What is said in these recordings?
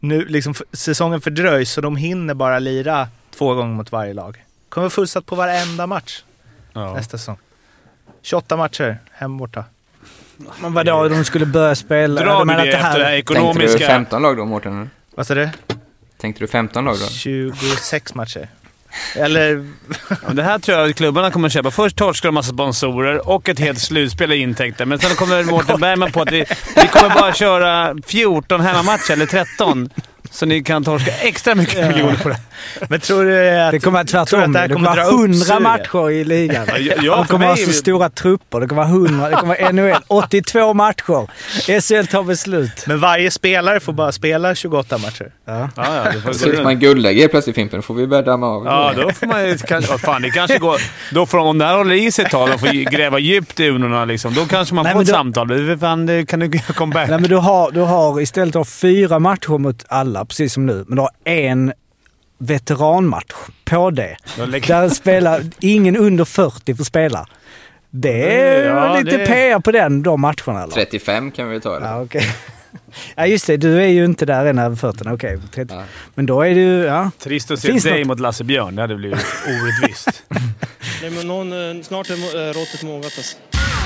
nu liksom säsongen fördröjs så de hinner bara lira två gånger mot varje lag. Kommer vara fullsatt på varenda match Ja. nästa säsong. 28 matcher, hem borta. Men vadå, de skulle börja spela? Drar Du menar det att efter det här Tänkte du ekonomiska... 15 lag då, Mårten? Vad sa du? Tänkte du 15 lag då? 26 matcher. Eller... Ja, det här tror jag att klubbarna kommer att köpa. Först torskar de massa sponsorer och ett helt slutspel i intäkter. Men sen kommer Mårten Bergman på att vi, vi kommer bara köra 14 hemmamatcher, eller 13. Så ni kan torska extra mycket miljoner på det. Men tror du att... Det kommer du tvärtom. att det här Det kommer vara upp 100 suget? matcher i ligan. Ja, ja, De för kommer ha så stora trupper. Det kommer vara 100. Det kommer vara NHL. 82 matcher. SHL tar beslut. Men varje spelare får bara spela 28 matcher. Ja. Ja, ja, det får man guldlägga helt plötsligt Fimpen, då får vi börja damma av. Ja, då får man ju kanske... vad Fan, det kanske går... Då får, om det här håller i sig ett tag och får gräva djupt i urnorna, liksom, då kanske man Nej, får ett då- samtal. Du, Fan, kan du göra comeback? Nej, men du har, du har istället har fyra matcher mot alla, precis som nu. Men du har en veteranmatch på det. Där spelar ingen under 40 får spela. Det är Ja, lite det- PR på den, de matcherna eller? 35 kan vi ta eller? Ja, okej. Ja, just det. Du är ju inte där än över 40. Okej, 30. Ja. Men då är du... Ja. Trist att se Finns dig något- mot Lasse Björn. Det hade blivit orättvist. Nej, men någon, eh, snart är eh, råttet mogat alltså.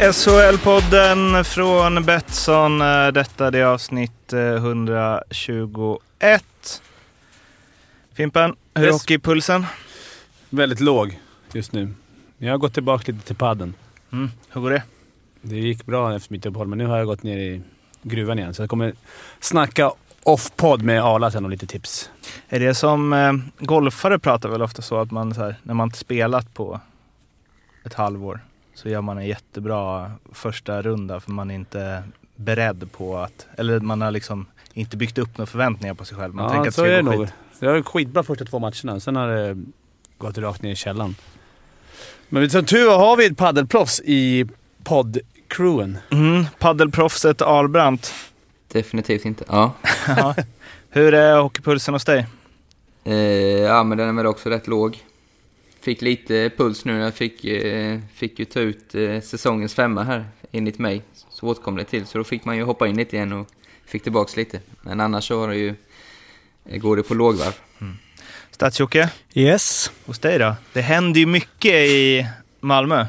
SHL-podden från Betsson. Eh, Detta det är avsnitt eh, 121. Fimpen, hur är Yes. hockeypulsen? Väldigt låg just nu. Jag har gått tillbaka lite till padden. Mm, hur går det? Det gick bra efter mitt uppehåll, men nu har jag gått ner i gruvan igen. Så jag kommer snacka off-podd med Arla sen och lite tips. Är det som eh, golfare pratar väl ofta så att man så här, när man inte spelat på ett halvår så gör man en jättebra första runda för man är inte beredd på att, eller man har liksom inte byggt upp några förväntningar på sig själv. Man tänker ja, att så det är ska det gå nog. skit. Jag har skitbra första två matcherna, sen har det gått rakt ner i källan. Men som tur var har vi ett paddelproffs i podd-crewen. Mm, paddelproffset Albrandt. Definitivt inte. Ja. Ja. Hur är hockeypulsen hos dig? Eh, ja, men den är väl också rätt låg. Fick lite puls nu. Jag fick, eh, fick ju ta ut eh, säsongens femma här, enligt mig. Så återkom det till. Så då fick man ju hoppa in lite igen och fick tillbaks lite. Men annars så har det ju, eh, går det på lågvarv. Stadsjocke, Yes. hos dig då? Det händer ju mycket i Malmö.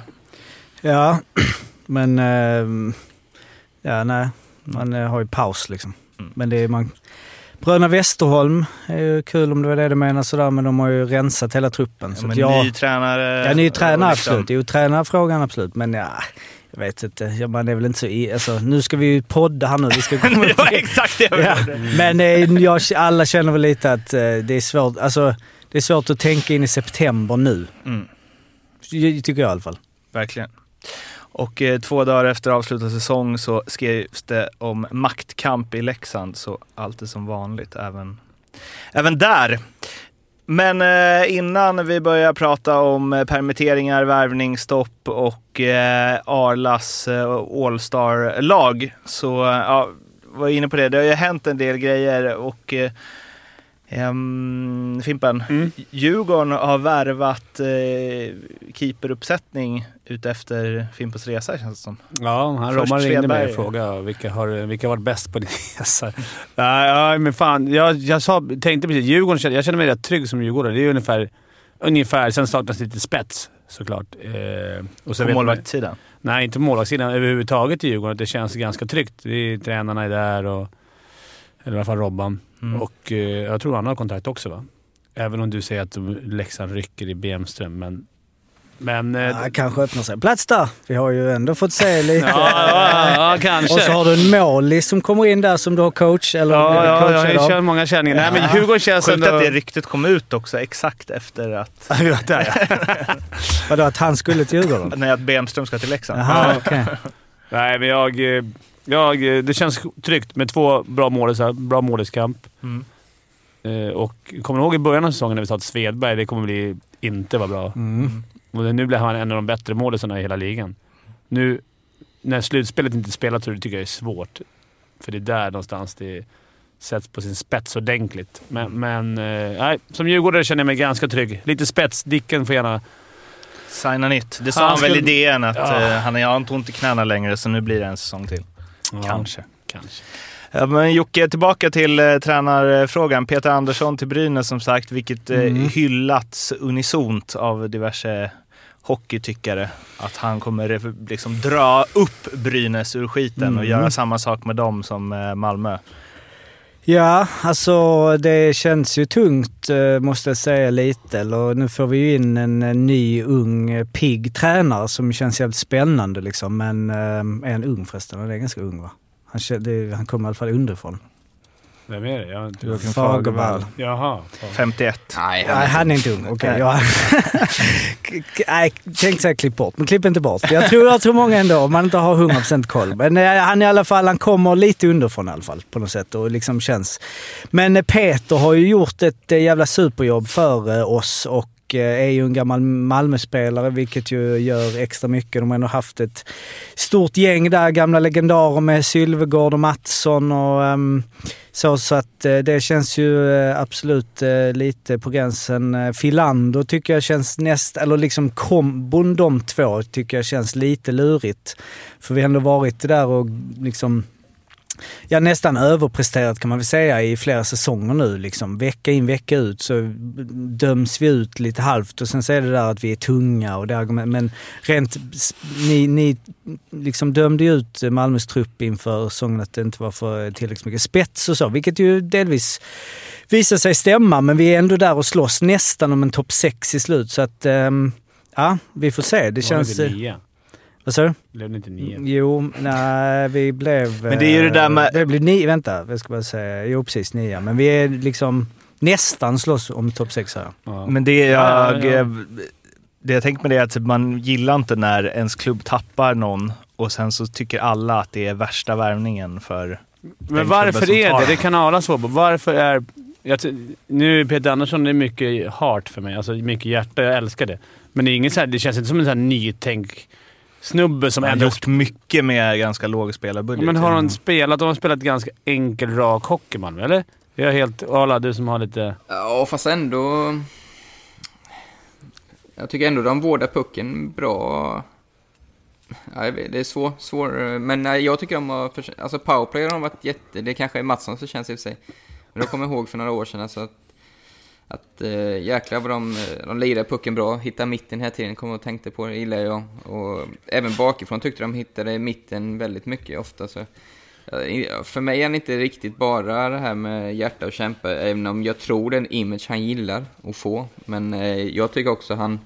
Ja, men... ehm, ja, nej. Man har ju paus liksom. Mm. Men det är man... Bröderna Westerholm är ju kul om det var det du menar sådär, men de har ju rensat hela truppen. Ja, men jag, ny tränare. ja, ny tränare liksom- absolut. Jo, tränarfrågan absolut. Men ja, jag vet inte. Ja, man är väl inte så i, alltså, Nu ska vi ju podda här nu. Vi ska komma det var exakt det jag Ja, men eh, jag, alla känner väl lite att eh, det är svårt. Alltså, det är svårt att tänka in i september nu. Mm, Tycker jag i alla fall. verkligen. Och eh, två dagar efter avslutad säsong så skrevs det om maktkamp i Leksand, så allt är som vanligt även, även där. Men eh, innan vi börjar prata om eh, permitteringar, värvningsstopp och eh, Arlas eh, All-star-lag så eh, ja, var jag inne på det. Det har ju hänt en del grejer och ehm, Fimpen, Mm. Djurgården har värvat eh, keeperuppsättning utefter Fimpens resa känns det som. Ja, han Roman ringde mig och frågade vilka har, vilka har varit bäst på din resa. Nej, ja, men fan. Jag, jag sa, tänkte precis, Djurgården, jag känner mig rätt trygg som Djurgården. Det är ungefär, ungefär sen saknas lite spets såklart. Eh, och så På man- målvaktssidan. Nej, inte på målvaktssidan överhuvudtaget i Djurgården. Det känns ganska tryggt. Det är, tränarna är där och... Eller i alla fall Robban. Mm. Och eh, jag tror han har kontakt också va? Även om du säger att Leksand rycker i Bemström, men... Men... Eh, Ja, kanske öppnar sig plats där. Vi har ju ändå fått se lite. ja, ja, ja, kanske. Och så har du en målis som kommer in där som du har coach eller Ja, ja, coachad ja, jag kör många känningar. Nej, men Djurgården känns Sjukt ändå... att det ryktet kom ut också exakt efter att, Ja, där, ja. Vadå, att han skulle till Djurgården? när att Bemström ska till Leksand. Jaha, okej. Nej, men jag, jag... eh, Det känns tryggt med två bra målisar. Bra måliskamp. Mm. Eh, och kommer du ihåg i början av säsongen när vi sa att Svedberg, det kommer bli inte vara bra. Mm. Och nu blir han en av de bättre målisarna i hela ligan. Nu när slutspelet inte spelar tror jag tycker jag är svårt. För det är där någonstans det sätts på sin spets ordentligt. Men, men eh, nej, som djurgårdare känner jag mig ganska trygg. Lite spets. Dicken får gärna... Signa nytt. Det sa Han han, väl i DN att Ja. han har inte ont i knäna längre så nu blir det en säsong till. Kanske. Kanske. Ja, men Jocke, tillbaka till eh, tränarfrågan. Peter Andersson till Brynäs som sagt, vilket eh, Mm. hyllats unisont av diverse hockeytyckare. Att han kommer eh, liksom dra upp Brynäs ur skiten och Mm. göra samma sak med dem som eh, Malmö. Ja, alltså det känns ju tungt eh, måste jag säga lite. Nu får vi ju in en, ny ung eh, pigg tränare som känns jävligt spännande liksom. Men eh, är han ung förresten? Han är ganska ung va? Han, han kommer i alla fall underifrån. Vem är det? Jag har inte... Joakim Fagervall. Jaha. 51. Nej, Nej, han är inte ung. Okej, Nej. jag... Nej, tänk säga klipp bort, men klipp inte bort. Jag tror, jag tror många ändå, om man inte har 100% koll. Men eh, han i alla fall, han kommer lite underifrån i alla fall på något sätt och liksom känns... Men eh, Peter har ju gjort ett eh, jävla superjobb för oss och och eh, är ju en gammal Malmöspelare vilket ju gör extra mycket. De har ändå haft ett stort gäng där, gamla legendarer med Sylvegård och Mattsson och um, så, så att eh, det känns ju eh, absolut lite på gränsen. Eh, Filander tycker jag känns näst, eller liksom kombon de två tycker jag känns lite lurigt. För vi har ändå varit där och liksom ja, nästan överpresterat kan man väl säga i flera säsonger nu. Liksom. Vecka in, vecka ut så döms vi ut lite halvt och sen så är det där att vi är tunga och det argument. Men rent, ni, ni liksom dömde ju ut Malmös trupp inför säsongen att det inte var för tillräckligt mycket spets och så, vilket ju delvis visar sig stämma. Men vi är ändå där och slåss nästan om en topp 6 i slut. Så att, ehm, ja, vi får se. Det känns... Var det nia? Vad sa du? Blev det inte nio? Jo, nej vi blev... Men det är ju det där med- eh, Det blev nio, vänta, jag ska bara säga. Jo precis, nia. Men vi är liksom nästan slåss om topp 6 här. Ja. Men det Ja, jag, ja, ja. eh, det jag tänkt med det är att man gillar inte när ens klubb tappar någon och sen så tycker alla att det är värsta värvningen för Men varför är det? Det kan alla svara på. Varför är... Jag, nu är Peter Andersson det är mycket heart för mig. Alltså mycket hjärta. Jag älskar det. Men det, är inget så här, det känns inte som en sån här nytänk snubbe som Man har ändå... gjort mycket med ganska låg Ja, spelarbudget. Men har de spelat? De har spelat ganska enkel, rak hockey, Malmö, eller? Jag är helt... Arla, du som har lite... Ja, fast ändå... Jag tycker ändå de vårdar pucken bra. Ja, jag vet, det är svår, svår, men nej, jag tycker de har... Alltså powerplay har de varit jätte... Det kanske är Mattsson som känns i och för sig. Men jag kommer ihåg för några år sedan alltså att... Att eh, jäklar vad de, eh, de lirar pucken bra, hittar mitten hela tiden, kommer och tänkte på det, gillar jag. Och även bakifrån tyckte de hittade mitten väldigt mycket ofta. Så, eh, för mig är han inte riktigt bara det här med hjärta och kämpa, även om jag tror det är en image han gillar att få. Men eh, jag tycker också han,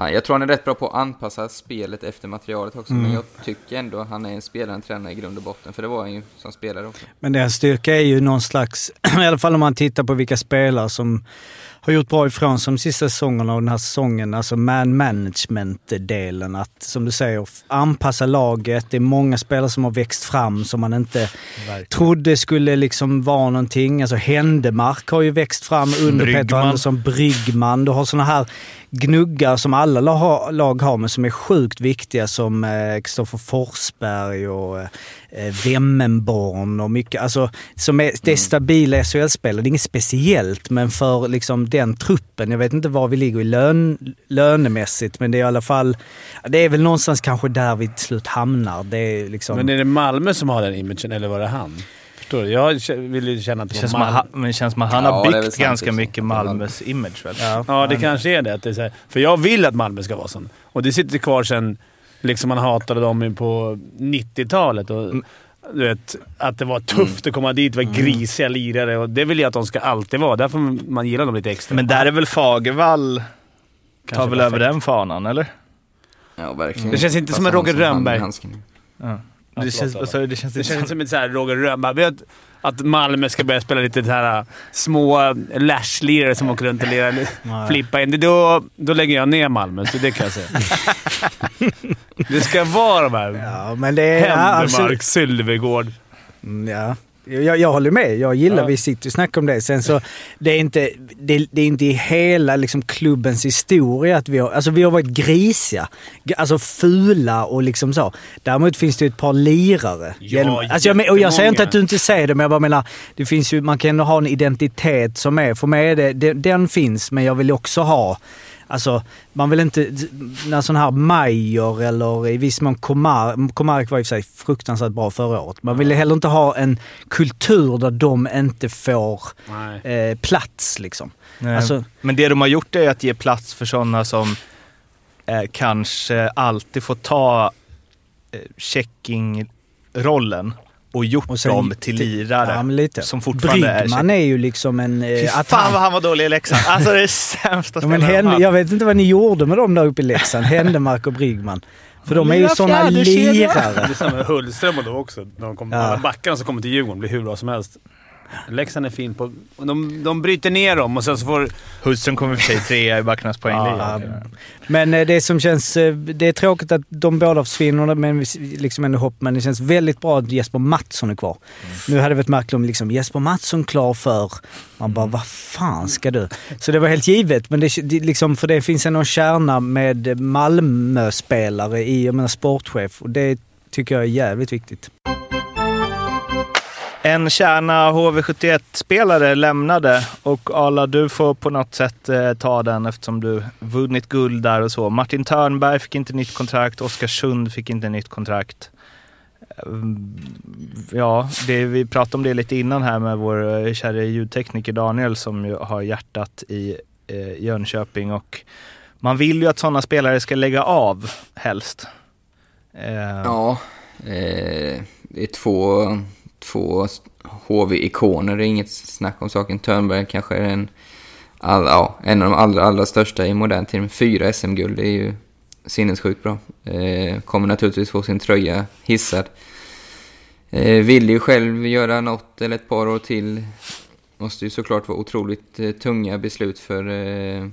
han... Jag tror han är rätt bra på att anpassa spelet efter materialet också, men jag tycker ändå han är en spelare, en tränare i grund och botten, för det var han ju som spelare också. Men deras styrka är ju någon slags, i alla fall om man tittar på vilka spelare som har gjort bra ifrån sig de sista säsongerna och den här säsongen, alltså man management-delen. Att som du säger, anpassa laget. Det är många spelare som har växt fram som man inte trodde skulle liksom vara någonting. Alltså Händemark har ju växt fram under Peter Bryggman. Andersson. Bryggman. Du har såna här gnuggar som alla lag har- men som är sjukt viktiga som eh, Kristoffer Forsberg och eh, Wemmenborn och mycket. Alltså, som är, det är stabila SHL-spelare. Det är inget speciellt, men för liksom den truppen, jag vet inte var vi ligger i lön, lönemässigt, men det är i alla fall, det är väl någonstans kanske där vi till slut hamnar. Det är liksom... Men är det Malmö som har den imagen, eller var det han? Förstår du? Jag vill ju känna att Det känns Malmö. han- men det känns som att han Ja, har byggt ganska mycket Malmös image väl? ja. Ja, det kanske är det. Att det är så här, för jag vill att Malmö ska vara sån. Och det sitter kvar sen liksom man hatade dem på 90-talet. Och, du vet, att det var tufft att komma dit, var grisiga lirare. Och det vill jag att de ska alltid vara. Därför man gillar dem lite extra. Men där är väl Fagervall, tar väl över perfekt. den fanan, eller? Ja, verkligen. Det känns inte Fast som en Roger Rönnberg. Ja. Det förlåt, känns, du? det känns Det känns som... som ett så här Roger Rönnberg. Vet att Malmö ska börja spela lite så här små Lash-lirare som åker runt och lirar. Flippa in. Då, då lägger jag ner Malmö, så det kan jag säga. det ska vara de här Ja, men det är... Händemark, alltså, Sylvegård. Ja. Jag, jag håller med. Jag gillar, Ja. vi sitter och snackar om det. Sen så, det är inte, det, det är inte i hela liksom, klubbens historia att vi har, alltså vi har varit grisiga. Alltså fula och liksom så. Däremot finns det ju ett par lirare. Ja, alltså jag, och jag säger inte att du inte säger det, men jag bara menar, det finns ju, man kan ändå ha en identitet som är, för mig är det, det den finns, men jag vill också ha Alltså, man vill inte... När sån här Majer eller i viss mån Komar, Komarek var i och för sig fruktansvärt bra förra året. Man vill heller inte ha en kultur där de inte får eh, plats liksom. Alltså, Men det de har gjort är att ge plats för sådana som eh, kanske alltid får ta eh, checking-rollen och gjort Och sen- dem till lirare. ja. Som fortfarande är Bryggman är ju liksom en... Fy Eh, att fan han- vad han var dålig i Leksand. Alltså det är sämsta Ja, men spelaren de Hen, jag vet inte vad ni gjorde med dem där uppe i Leksand, Händemark och Bryggman. För de är ju fjärdekedja. lirare. Det är samma med Hullström och då också. De kom, Ja. Alla backarna som kommer till Djurgården blir hur bra som helst. Leksand är fin på... De, de bryter ner dem och sen så får... Hultström kommer för sig trea i backarnas poängliga. Ja, Men eh, det som känns... eh, Det är tråkigt att de båda försvinner, men vi- liksom ändå hopp. Men det känns väldigt bra att Jesper Mattsson är kvar. Nu hade det varit märkligt om liksom Jesper Mattsson klar för... Man bara, vad fan ska du? Så det var helt givet, men det, det liksom, för det finns ändå en kärna med Malmö-spelare i, jag menar sportchef. Och det tycker jag är jävligt viktigt. En kärna HV71-spelare lämnade och Arla, du får på något sätt eh, ta den eftersom du vunnit guld där och så. Martin Törnberg fick inte nytt kontrakt, Oskarsund fick inte nytt kontrakt. Eh, ja, det, vi pratade om det lite innan här med vår eh, kära ljudtekniker Daniel som ju har hjärtat i eh, Jönköping och man vill ju att sådana spelare ska lägga av helst. Eh, Ja, eh, det är två, två HV-ikoner, det är inget snack om saken. Törnberg kanske är en, all, ja, en av de allra, allra största i modern tid. Fyra SM-guld, det är ju sinnessjukt bra. Eh, kommer naturligtvis få sin tröja hissad. Eh, vill ju själv göra något eller ett par år till. Måste ju såklart vara otroligt eh, tunga beslut för, eh,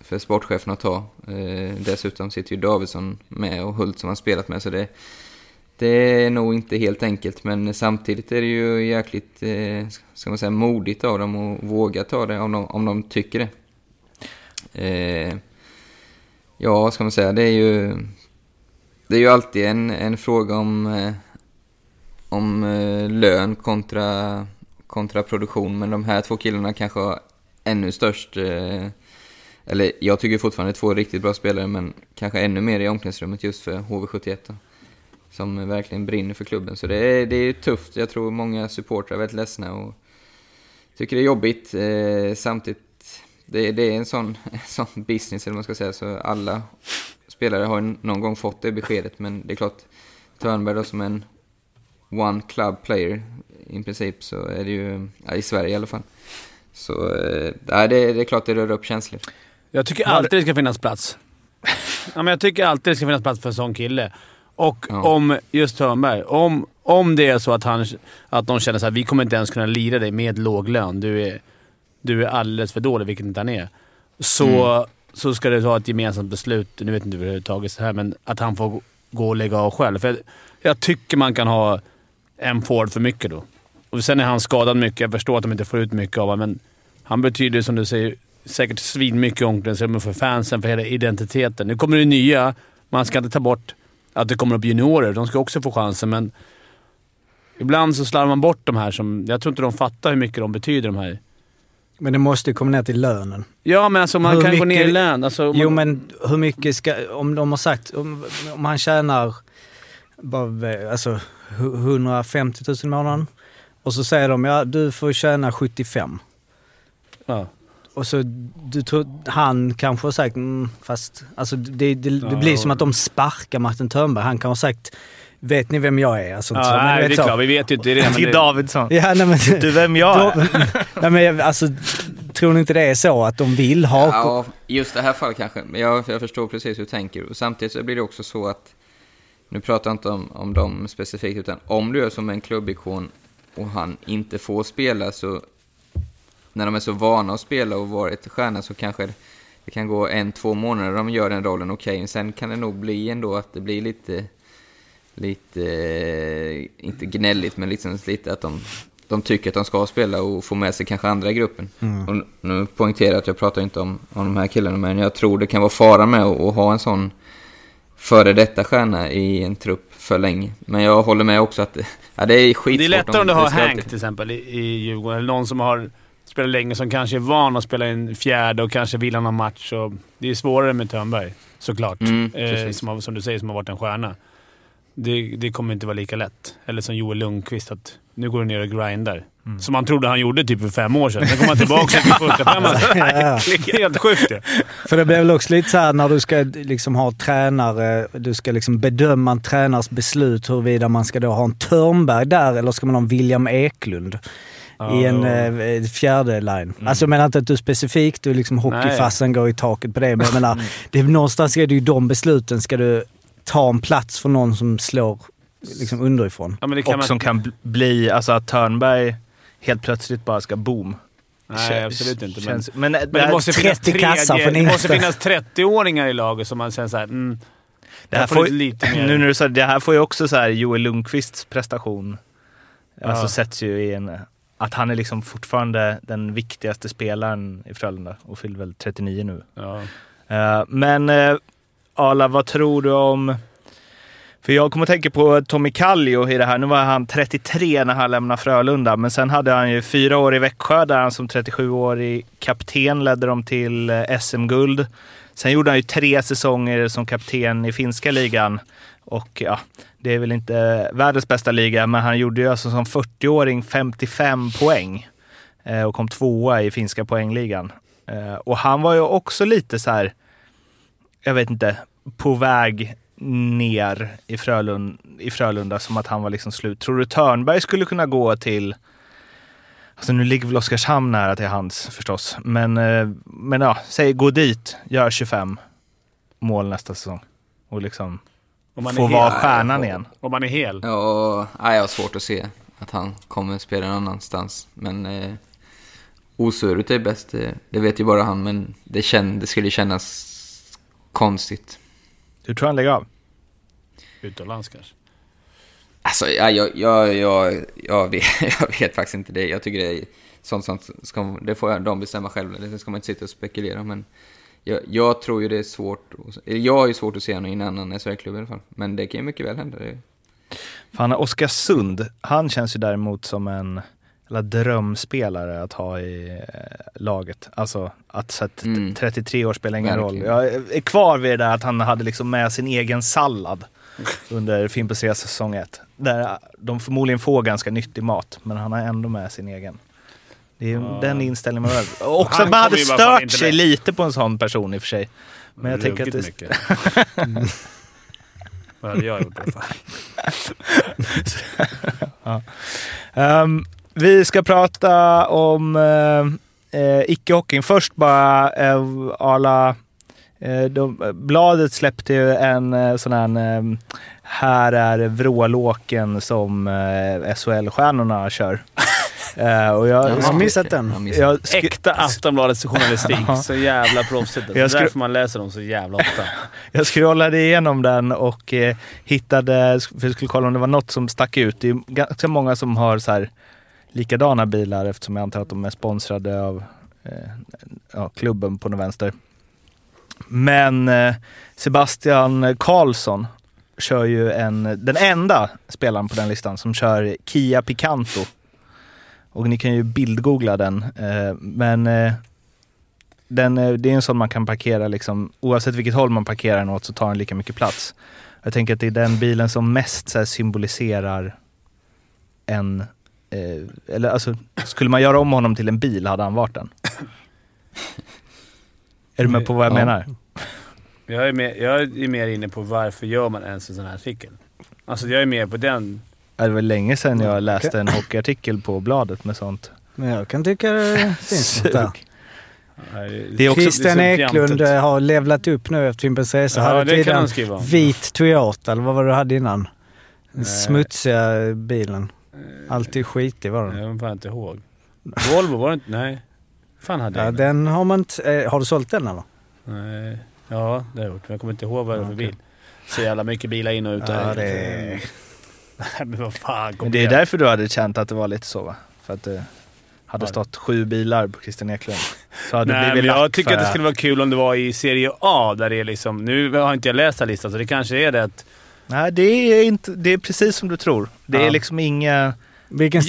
för sportchefen att ta. Eh, dessutom sitter ju Davidsson med och Hult som han spelat med, så det, det är nog inte helt enkelt. Men samtidigt är det ju jäkligt, eh, ska man säga, modigt av dem att våga ta det om de, om de tycker det. Eh, ja, vad ska man säga, det är ju, det är ju alltid en, en fråga om, eh, om eh, lön kontra, kontra produktion. Men de här två killarna kanske har ännu störst eh, eller jag tycker fortfarande två riktigt bra spelare, men kanske ännu mer i omklädningsrummet just för HV71 då, som verkligen brinner för klubben. Så det är, det är tufft. Jag tror många supportrar är väldigt ledsna och tycker det är jobbigt. Eh, samtidigt, det, det är en sån, en sån business eller man ska säga, så alla spelare har någon gång fått det beskedet. Men det är klart, Törnberg då som en one club player i princip så är det ju, ja, i Sverige i alla fall. Så eh, det, det är klart det rör upp känslor. Jag tycker alltid det ska finnas plats. Ja, men jag tycker alltid det ska finnas plats för en sån kille. Och Ja. om, just Törnberg, om, om det är så att, han, att de känner att vi kommer inte ens kunna lira dig med låg lön. Du är, du är alldeles för dålig, vilket inte han är. Så, så ska det ta ett gemensamt beslut, nu vet inte överhuvudtaget så här, men att han får gå och lägga av själv. För jag, jag tycker man kan ha en Ford för mycket då. Och sen är han skadad mycket. Jag förstår att de inte får ut mycket av honom, men han betyder som du säger säkert svinmycket i omklädningsrummet för fansen, för hela identiteten. Nu kommer det nya. Man ska inte ta bort att det kommer upp juniorer. De ska också få chansen, men ibland så slarvar man bort de här som... Jag tror inte de fattar hur mycket de betyder, de här. Men det måste ju komma ner till lönen. Ja, men alltså man Hur kan gå mycket- ner i lön. Alltså, Jo, man, men hur mycket ska... Om de har sagt... Om, om han tjänar bara, alltså, hu- 150 000 i månaden och så säger de ja, du får tjäna 75. Ja. Och så du tror, han kanske har sagt, mm, fast alltså det, det, det blir som att de sparkar Martin Törnberg. Han kan ha sagt, vet ni vem jag är? Alltså, Ja, så, nej, det är så. klart. Vi vet ju inte det. Till det- Davidsson. Ja, nej, men, Vet du vem jag är? nej, men jag- alltså, tror ni inte det är så att de vill ha... Ja, just det här fallet kanske. Men jag, jag förstår precis hur du tänker. Och samtidigt så blir det också så att, nu pratar jag inte om, om dem specifikt, utan om du är som en klubbikon och han inte får spela så, när de är så vana att spela och varit stjärna så kanske det, kan gå en, två månader de gör den rollen okej. Men Sen kan det nog bli ändå att det blir lite, lite, eh, inte gnälligt, men liksom lite att de, de tycker att de ska spela och få med sig kanske andra i gruppen. Mm. Och nu poängterar jag att jag pratar inte om, om de här killarna, men jag tror det kan vara fara med att, att ha en sån före detta stjärna i en trupp för länge. Men jag håller med också att ja, det är skitsvårt. Det är lättare om du har Hank till exempel i, i Djurgården. Eller någon som har spelat länge som kanske är van att spela en fjärde och kanske vill ha någon match. Och det är svårare med Törnberg, såklart. Mm, eh, som, som du säger, som har varit en stjärna. Det, det kommer inte vara lika lätt. Eller som Joel Lundqvist, att nu går du ner och grindar. Mm. Som han trodde han gjorde typ för fem år sedan. Sen kom han tillbaka till första femman. Helt sjukt ju. För det blir väl också lite så här när du ska liksom ha tränare, du ska liksom bedöma en tränars beslut huruvida man ska då ha en Törnberg där eller ska man ha en William Eklund i en eh, fjärde line. Alltså jag menar inte att du specifikt, du liksom hockeyfassen går i taket på det, men jag menar, det är, någonstans är det ju de besluten. Ska du ta en plats för någon som slår liksom underifrån? Ja, men det kan Och man... som kan bl- bli, alltså att Törnberg helt plötsligt bara ska boom. Nej, absolut inte. Men, Känns, men, men det måste finnas 30 kassar tredje- från Det måste finnas 30-åringar i laget som man känner såhär... Mm, det här får lite mer- nu när du sa det, det här får ju också så här Joel Lundqvists prestation. Alltså Ja. sätts ju i en... Att han är liksom fortfarande den viktigaste spelaren i Frölunda och fyller väl 39 nu. ja. Eh, men uh, Arla, vad tror du om... För jag kommer att tänka på Tommy Kallio i det här. Nu var han 33 när han lämnade Frölunda, men sen hade han ju fyra år i Växjö där han som 37-årig kapten ledde dem till eh, SM-guld. Sen gjorde han ju tre säsonger som kapten i finska ligan. Och ja, det är väl inte världens bästa liga, men han gjorde ju alltså som 40-åring 55 poäng eh, och kom tvåa i finska poängligan. Eh, och han var ju också lite så här, jag vet inte, på väg ner i, Frölund, i Frölunda som att han var liksom slut. Tror du Törnberg skulle kunna gå till, alltså nu ligger väl Oskarshamn nära till hands förstås, men, eh, men ja, säg gå dit, gör 25 mål nästa säsong och liksom om man få är vara hel. stjärnan igen. Om man är hel. Ja, nej, jag har svårt att se att han kommer spela någon annanstans. Men eh, osurret är bäst, det, det vet ju bara han. Men det, känn, det skulle kännas konstigt. Du tror han lägger av? Utomlands kanske. Alltså, ja, jag, jag, jag, jag, vet, jag vet faktiskt inte det. Jag tycker det är sånt, sånt ska, det får de bestämma själva. Det ska man inte sitta och spekulera. Men jag, jag tror ju det är svårt. Jag har ju svårt att se honom i en annan SHL-klubb i alla fall. Men det kan ju mycket väl hända. Det. Fan, Oskarsund, han känns ju däremot som en eller drömspelare att ha i eh, laget. Alltså att så att Mm. 33 år spelar ingen Verkligen. roll. Jag är kvar vid det där att han hade liksom med sin egen sallad under Fimpens Resa säsong 1. Där de förmodligen får ganska nyttig mat, men han har ändå med sin egen. Det är Ja. den inställningen man. Och också att man hade alla stört sig lite på en sån person i och för sig. Men jag tänker att det, mycket. Vad hade jag gjort alla fall? Ehm, vi ska prata om uh, uh, icke-hockeyn. Först bara uh, Arla. Uh, de, bladet släppte ju en sån här um, Här är vrålåken som SHL-stjärnorna kör. Eh, och jag, Jag har missat den. Jag har missat. jag, sk- Äkta Aftonbladets journalistik. Så jävla proffsigt. Det är därför man läser dem så jävla ofta. Jag scrollade igenom den och eh, hittade, för jag skulle kolla om det var något som stack ut. Det är ganska många som har så här likadana bilar eftersom jag antar att de är sponsrade av eh, ja, klubben på den vänster. Men eh, Sebastian Karlsson kör ju en, den enda spelaren på den listan som kör Kia Picanto. Och ni kan ju bildgoogla den. Eh, men eh, den, eh, det är en sån man kan parkera liksom, oavsett vilket håll man parkerar den åt så tar den lika mycket plats. Jag tänker att det är den bilen som mest här, symboliserar en, eh, eller alltså, skulle man göra om honom till en bil hade han varit den. Är du med på vad jag Ja. menar? Jag är, mer, jag är mer inne på varför gör man ens en sån här artikel. Alltså jag är mer på den. Det var länge sedan jag läste en hockeyartikel på bladet med sånt. Men jag kan tycka det finns något där. Det är också- Christian det Eklund eh, har levlat upp nu efter Fimpens Resa. Ja, hade det kan han en skriva om. vit Toyota, eller vad var det du hade innan? Den Nej. smutsiga bilen. Alltid skitig var den. Jag kommer inte ihåg. Volvo var det inte? Nej. fan hade Ja, jag? den har man inte... eh, Har du sålt den eller? Nej. Ja, det har jag gjort. Men jag kommer inte ihåg vad det var för bil. Så jävla mycket bilar in och ut Ja, det är- Nej, men vad fan. kom Men det är igen. därför du hade känt att det var lite så va? för att det hade Ja. stått sju bilar på Christian Eklund. Så hade det Nej, men jag tycker för att det skulle vara kul om det var i Serie A, där det är liksom... Nu har inte jag läst den listan, så det kanske är det att... Nej, det är, inte, det är precis som du tror. Det Ja. är liksom inga...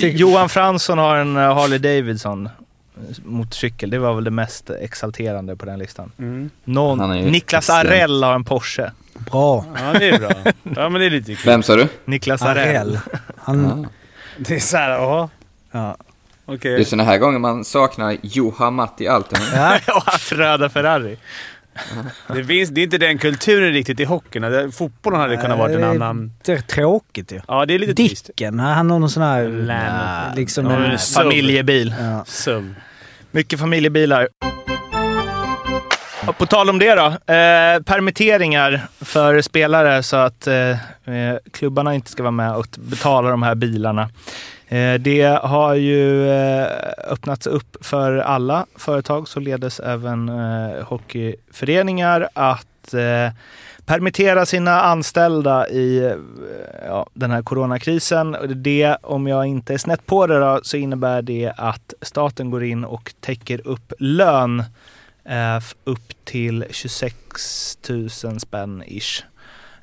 Johan Fransson har en eh, Harley Davidson eh, motorcykel. Det var väl det mest exalterande på den listan. Någon, är ju Niklas. Arell har en Porsche. Bra. Ja, det är bra. Ja, men det är lite kul. Vem sa du? Niklas Arell. Han... Ja. Det är såhär, ja. Ja. Okej. Det är såna här gånger man saknar Juha Matti Altonen. Ja. och hans röda Ferrari. Det, finns, det är inte den kulturen riktigt i hockeyn. Det- Fotbollen hade kunnat varit en är- annan... Det är tråkigt ju. Ja, det är lite trist. Dicken, han har någon sån här... Lennart. liksom Ja, en... så- Familjebil. Ja. Mycket familjebilar. Och På tal om det då. Eh, permitteringar för spelare så att eh, eh, klubbarna inte ska vara med och betala de här bilarna. Eh, det har ju eh, öppnats upp för alla företag, således även eh, hockeyföreningar, att eh, permittera sina anställda i eh, ja, den här coronakrisen. Det, om jag inte är snett på det då, så innebär det att staten går in och täcker upp lön eh, Eh, upp till 26 000 spänn ish.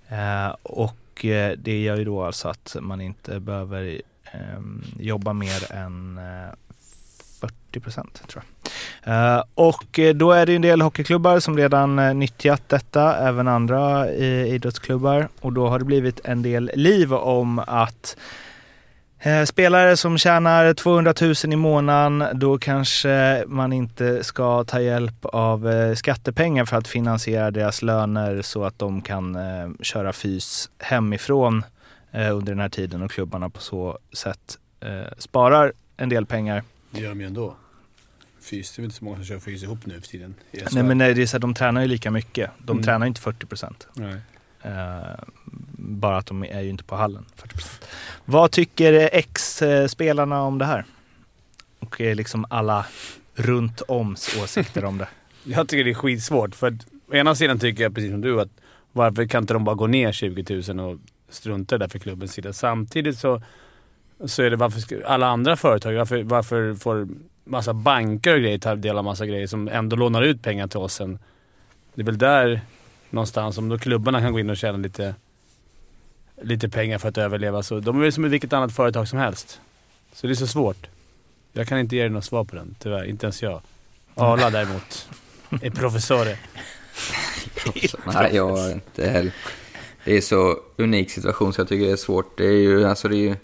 Eh, och eh, det gör ju då alltså att man inte behöver ehm, jobba mer än eh, 40 procent tror jag. Uh, och då är det ju en del hockeyklubbar som redan uh, nyttjat detta, även andra uh, idrottsklubbar. Och då har det blivit en del liv om att Spelare som tjänar 200 000 i månaden, då kanske man inte ska ta hjälp av eh, skattepengar för att finansiera deras löner så att de kan eh, köra fys hemifrån eh, under den här tiden och klubbarna på så sätt eh, sparar en del pengar. Det gör de ju ändå. Fys, det är inte så många som kör fys ihop nu för tiden. Nej men nej, det är så att de tränar ju lika mycket. De Mm. tränar inte 40 procent. Nej. Eh, bara att de är ju inte på hallen 40%. Vad tycker ex-spelarna om det här? Och eh, liksom alla runt oms åsikter om det. Jag tycker det är skitsvårt. För att, å ena sidan tycker jag precis som du att varför kan inte de bara gå ner 20 000 och strunta där för klubbens sida? Samtidigt så, så är det varför ska, alla andra företag, varför, varför får massa banker och grejer ta del av massa grejer som ändå lånar ut pengar till oss sen? Det är väl där någonstans som då klubbarna kan gå in och tjäna lite, lite pengar för att överleva. Så de är väl som vilket annat företag som helst. Så det är så svårt. Jag kan inte ge dig något svar på den, tyvärr. Inte ens jag. Arla däremot är professorer. Nej, jag har inte heller. Det är så unik situation så jag tycker det är svårt. Det är ju, alltså det är ju...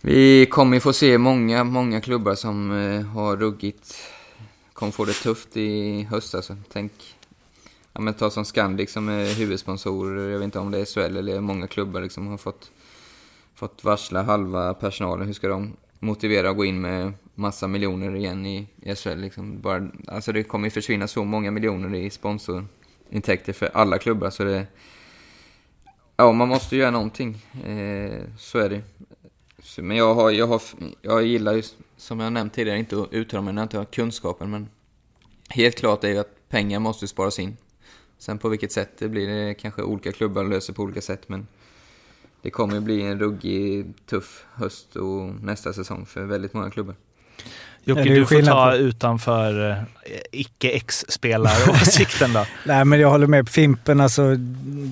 Vi kommer ju få se många, många klubbar som eh, har ruggigt... kommer få det tufft i höst alltså. Tänk... Ja men ta som Scandic som är huvudsponsorer. Jag vet inte om det är SHL eller många klubbar liksom har fått, fått varsla halva personalen. Hur ska de motivera att gå in med massa miljoner igen i, i SHL liksom? Bara, alltså det kommer ju försvinna så många miljoner i sponsorintäkter för alla klubbar så det... Ja, man måste göra någonting. Eh, så är det. Men jag, har, jag, har, jag gillar ju, som jag nämnt tidigare, inte att uttala mig när jag inte har kunskapen. Men helt klart är ju att pengar måste sparas in. Sen på vilket sätt det blir det kanske olika klubbar löser på olika sätt. Men det kommer ju bli en ruggig, tuff höst och nästa säsong för väldigt många klubbar. Jocke, du får ta på- utanför eh, icke-ex-spelare-åsikten då. Nej, men jag håller med på Fimpen. Alltså,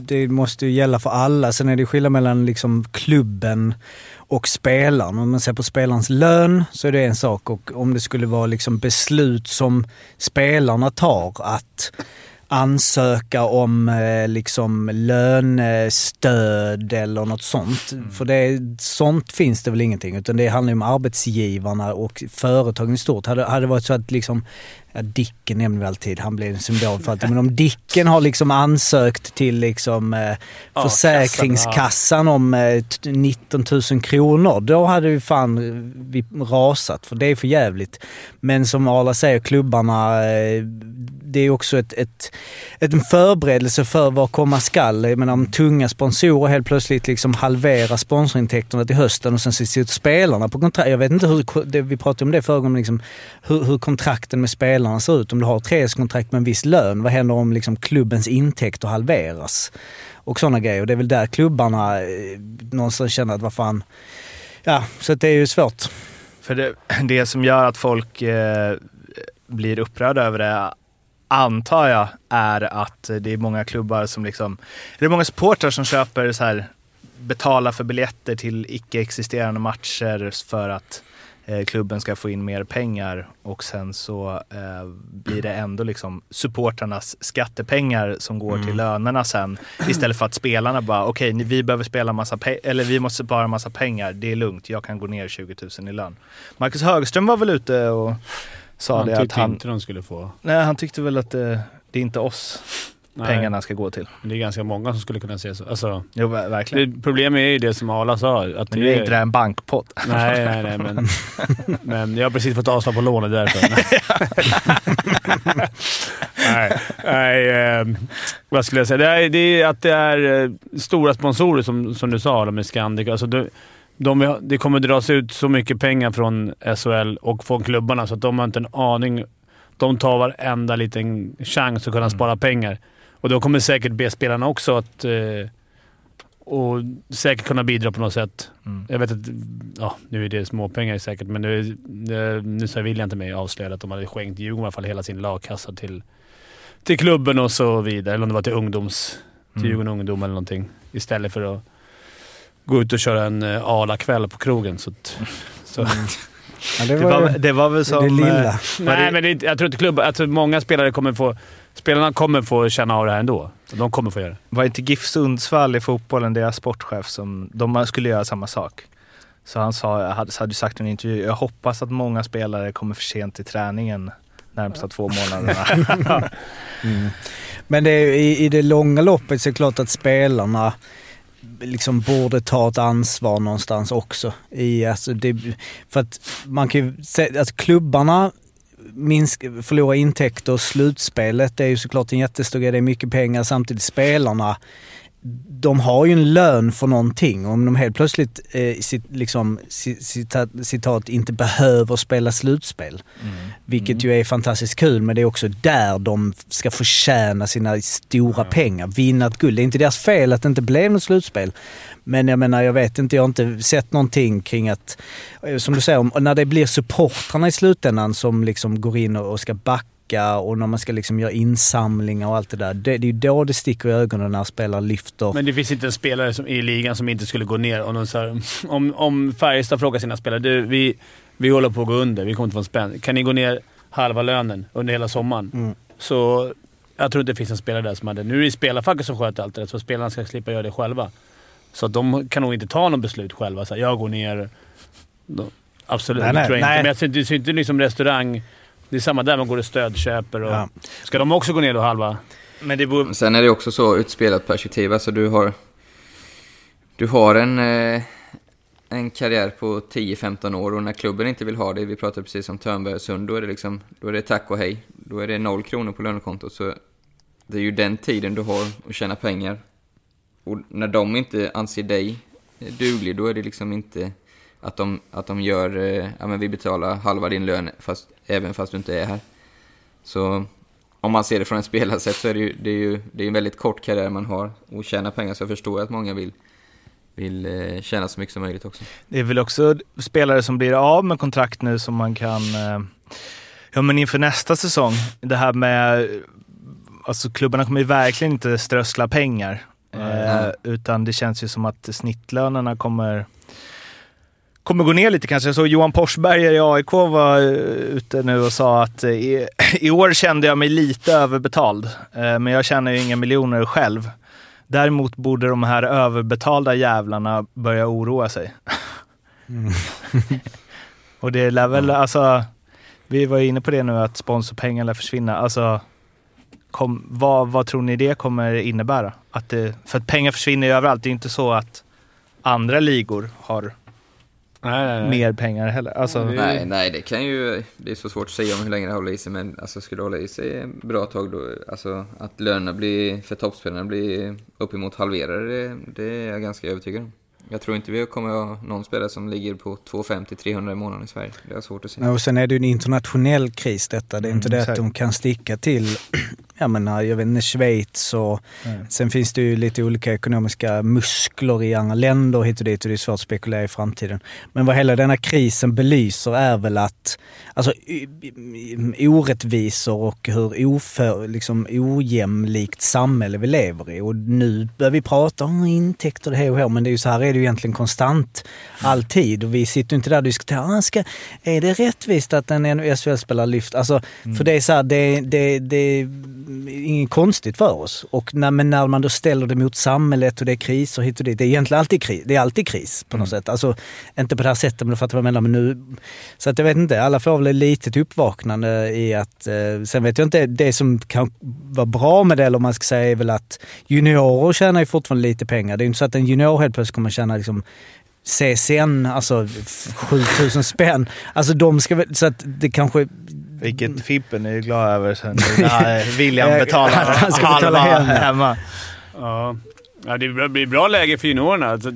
det måste ju gälla för alla. Sen är det skillnad mellan liksom klubben och spelaren. Om man ser på spelarens lön så är det en sak och om det skulle vara liksom beslut som spelarna tar att ansöka om eh, liksom lönestöd eller något sånt. För det, sånt finns det väl ingenting utan det handlar om arbetsgivarna och företagen i stort. Hade, hade det varit så att liksom Ja, Dicken nämner vi alltid, han blir en symbol för att men om Dicken har liksom ansökt till liksom, eh, Ja, Försäkringskassan om eh, t- 19 000 kronor, då hade vi fan vi rasat för det är för jävligt. Men som Arla säger, klubbarna, eh, det är också ett, ett, ett, en förberedelse för vad komma skall. Jag menar, om tunga sponsorer helt plötsligt liksom halverar sponsorintäkterna till hösten och sen sitter spelarna på kontrakt. Jag vet inte hur, det, vi pratade om det förra gången, liksom, hur, hur kontrakten med spelarna ser ut. Om du har ett treårskontrakt med en viss lön, vad händer om liksom klubbens intäkter halveras? Och sådana grejer. Det är väl där klubbarna eh, någonstans känner att vad fan... Ja, så det är ju svårt. För det, det som gör att folk eh, blir upprörda över det, antar jag, är att det är många klubbar som liksom... Det är många supportrar som köper så här, betalar för biljetter till icke-existerande matcher för att klubben ska få in mer pengar och sen så eh, blir det ändå liksom supportrarnas skattepengar som går till lönerna sen istället för att spelarna bara okej, ni- vi behöver spela massa pe- eller vi måste spara massa pengar, det är lugnt, jag kan gå ner 20 000 i lön. Marcus Högström var väl ute och sa Han det att tyckte han, inte de skulle få. nej, han tyckte väl att det, det är inte oss Nej, pengarna ska gå till. men Det är ganska många som skulle kunna se så. Alltså, Jo, ver- verkligen. det, problemet är ju det som Arla sa. Att Men nu är inte det här en bankpodd. Nej, nej, nej. Men, men jag har precis fått avslag på lånet därför. nej, nej eh, vad skulle jag säga? Det är, det är att det är eh, stora sponsorer som, som du sa med Scandic. Alltså, de, de, det kommer dras ut så mycket pengar från SHL och från klubbarna så att de har inte en aning. De tar varenda liten chans att kunna spara pengar. Och då kommer säkert B-spelarna också att eh, och säkert kunna bidra på något sätt. Mm. Jag vet att, ja, nu är det småpengar säkert, men nu, nu, vill jag inte mig avslöja att de hade skänkt Djurgården i alla fall hela sin lagkassa till, till klubben och så vidare. Eller om det var till ungdoms... Till Mm. Djurgården Ungdom eller någonting. Istället för att gå ut och köra en uh, Ala-kväll på krogen. Så, att, så. Ja, det Det var, var, det var väl som... det eh, lilla. Nej, men det, jag tror inte klubben... Alltså många spelare kommer få... Spelarna kommer få känna av det här ändå. De kommer få göra det. Var inte GIF Sundsvall i fotbollen deras sportchef som... De skulle göra samma sak. Så han sa, hade, hade sagt i en intervju, jag hoppas att många spelare kommer för sent till träningen närmsta två månaderna. Men det är, i, i det långa loppet så är det klart att spelarna liksom borde ta ett ansvar någonstans också. I, alltså det, för att man kan ju se att klubbarna minsk, förlora intäkter och slutspelet är ju såklart en jättestor grej. Det är mycket pengar samtidigt spelarna de har ju en lön för någonting. Om de helt plötsligt eh, sit, liksom, ci- citat, citat, inte behöver spela slutspel, vilket ju är fantastiskt kul, men det är också där de ska förtjäna sina stora pengar, vinna ett guld. Det är inte deras fel att det inte blev något slutspel. Men jag menar, jag vet inte, jag har inte sett någonting kring att, eh, som du säger, om- när det blir supportrarna i slutändan som liksom går in och och ska backa och när man ska liksom göra insamlingar och allt det där. Det, det är ju då det sticker i ögonen när spelare lyfter. Men det finns inte en spelare som, i ligan som inte skulle gå ner. Om, här, om, om Färjestad frågar sina spelare du, vi, vi håller på att gå under, vi kommer inte få en spänn. Kan ni gå ner halva lönen under hela sommaren? Mm. Så jag tror inte det finns en spelare där som hade... Nu är det spelarfacket som sköter allt det där, så spelarna ska slippa göra det själva. Så de kan nog inte ta något beslut själva. Så här, jag går ner... Absolut, Nej, det nej, tror jag nej. inte. Men jag ser det ser inte liksom restaurang... Det är samma där man går och stödköper och... Ja. Ska de också gå ner då halva? Men det borde... Sen är det också så utspelat perspektiv, alltså du har... Du har en, eh, en karriär på 10-15 år och när klubben inte vill ha dig, vi pratade precis om Törnberg och Sund, då är det liksom, då är det tack och hej. Då är det noll kronor på lönekontot, så det är ju den tiden du har att tjäna pengar. Och när de inte anser dig duglig, då är det liksom inte att de, att de gör, eh, ja men vi betalar halva din lön, fast, även fast du inte är här. Så om man ser det från ett spelarsätt så är det ju, det är ju det är en väldigt kort karriär man har och tjäna pengar så jag förstår att många vill, vill eh, tjäna så mycket som möjligt också. Det är väl också spelare som blir av med kontrakt nu som man kan... eh, Ja men inför nästa säsong, det här med... Alltså klubbarna kommer ju verkligen inte strössla pengar. Eh, utan det känns ju som att snittlönerna kommer... Kommer gå ner lite kanske. Jag såg Johan Forsberger i AIK var eh, ute nu och sa att eh, i, i år kände jag mig lite överbetald. Eh, men jag tjänar ju inga miljoner själv. Däremot borde de här överbetalda jävlarna börja oroa sig. Och det lär väl, alltså, vi var inne på det nu att sponsorpengar lär försvinna. Alltså, kom, vad, vad tror ni det kommer innebära? Att det, för att pengar försvinner ju överallt. Det är inte så att andra ligor har Nej, nej, nej. mer pengar heller. Alltså, Det- Nej, nej, det kan ju... Det är så svårt att säga om hur länge det håller i sig, men alltså, skulle det hålla i sig ett bra tag då, alltså att lönerna blir, för toppspelarna blir uppemot halverade, det, det är jag ganska övertygad om. Jag tror inte vi kommer att ha någon spelare som ligger på 250-300 i månaden i Sverige. Det är svårt att se. Och sen är det ju en internationell kris detta. Det är inte Mm, det att de kan sticka till jag menar, jag vet inte, Schweiz och Mm. sen finns det ju lite olika ekonomiska muskler i andra länder hit och dit och det är svårt att spekulera i framtiden. Men vad hela denna krisen belyser är väl att alltså, orättvisor och hur oför, liksom, ojämlikt samhälle vi lever i. Och nu börjar vi prata om intäkter och och här, men det är ju så här är det ju egentligen konstant alltid. Och vi sitter inte där och diskuterar, ah, ska, är det rättvist att en SHL-spelare lyfter? Alltså, För det är så här, det, det, det inget konstigt för oss. Och när, men när man då ställer det mot samhället och det är kriser hit och dit. Det är egentligen alltid kris, det är alltid kris på något sätt. Alltså, inte på det här sättet, men du fattar vad jag menar. Men nu, så att jag vet inte, alla får väl ett litet uppvaknande i att... Eh, sen vet jag inte, det som kan vara bra med det, eller om man ska säga, är väl att juniorer tjänar ju fortfarande lite pengar. Det är ju inte så att en junior helt plötsligt kommer tjäna liksom CSN, alltså 7000 spänn. Alltså de ska väl, så att det kanske... Vilket Fimpen är ju glad över sen när William Eh, betalar han ska betala halva hem. hemma. Ja. ja, det blir bra läge för juniorerna. Alltså,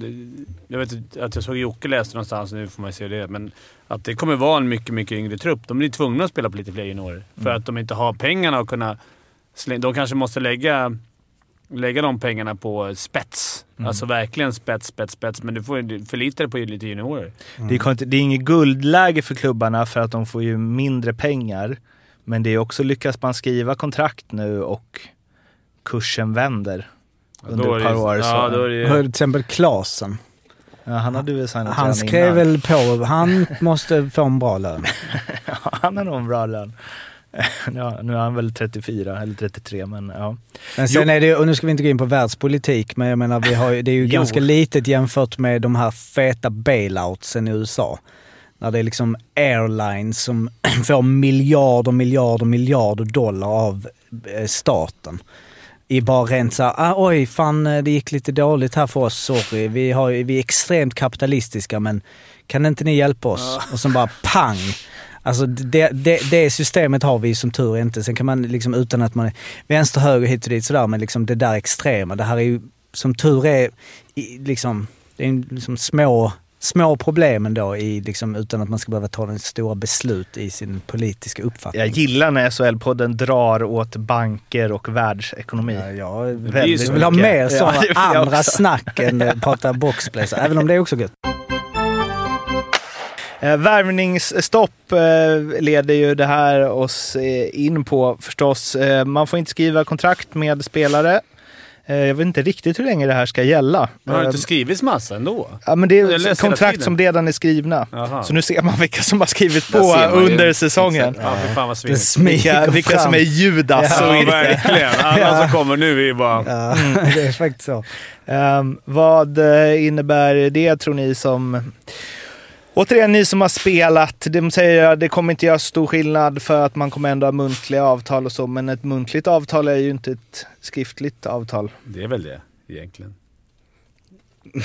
jag vet att jag såg Jocke läste någonstans, nu får man se det, men att det kommer vara en mycket, mycket yngre trupp. De blir tvungna att spela på lite fler juniorer. För att de inte har pengarna att kunna... De kanske måste lägga, lägga de pengarna på spets. Alltså verkligen spets, spets, spets. Men du får förlita dig på lite juniorer. Det, är, det är inget guldläge för klubbarna för att de får ju mindre pengar. Men det är också, lyckas man skriva kontrakt nu och kursen vänder under ett par år. Ja, så, då är det, Till exempel Klasen. ja, han hade väl signat Han skrev innan. väl på, han måste få en bra lön. Ja, han har nog en bra lön. Ja, nu är han väl 34 eller 33 men ja. Men sen är det och nu ska vi inte gå in på världspolitik, men jag menar vi har, det är ju ganska litet jämfört med de här feta bailoutsen i USA. När det är liksom airlines som får miljarder, miljarder, miljarder dollar av eh, staten. I bara rent såhär, ah, oj fan eh, det gick lite dåligt här för oss, sorry. Vi, har, vi är extremt kapitalistiska men kan inte ni hjälpa oss? Och sen bara pang! Alltså det, det, det systemet har vi som tur inte. Sen kan man liksom utan att man är vänster, höger, hit och dit sådär, men liksom det där extrema. Det här är ju som tur är liksom, det är liksom små, små problem ändå i, liksom, utan att man ska behöva ta den stora beslut i sin politiska uppfattning. Jag gillar när SHL-podden drar åt banker och världsekonomi. Ja, jag jag vill ha mer Ja, sådana vill jag andra snack än att prata boxplays, även om det är också gött. Eh, värvningsstopp eh, leder ju det här oss eh, in på förstås. Eh, man får inte skriva kontrakt med spelare. Jag vet inte riktigt hur länge det här ska gälla. det har Eh, inte skrivits massa ändå. Ja, men det är kontrakt som redan är skrivna. Jaha. Så nu ser man vilka som har skrivit på man ju. under säsongen. Ja, för fan vad Det Vilka, vilka som är Judas Ja, inte. verkligen. Alla som kommer nu är bara... Ja, det är faktiskt så. Ehm, vad innebär det tror ni som... Återigen, ni som har spelat. De säger att det kommer inte göra stor skillnad för att man kommer ändå ha muntliga avtal och så. Men ett muntligt avtal är ju inte ett skriftligt avtal. Det är väl det, egentligen.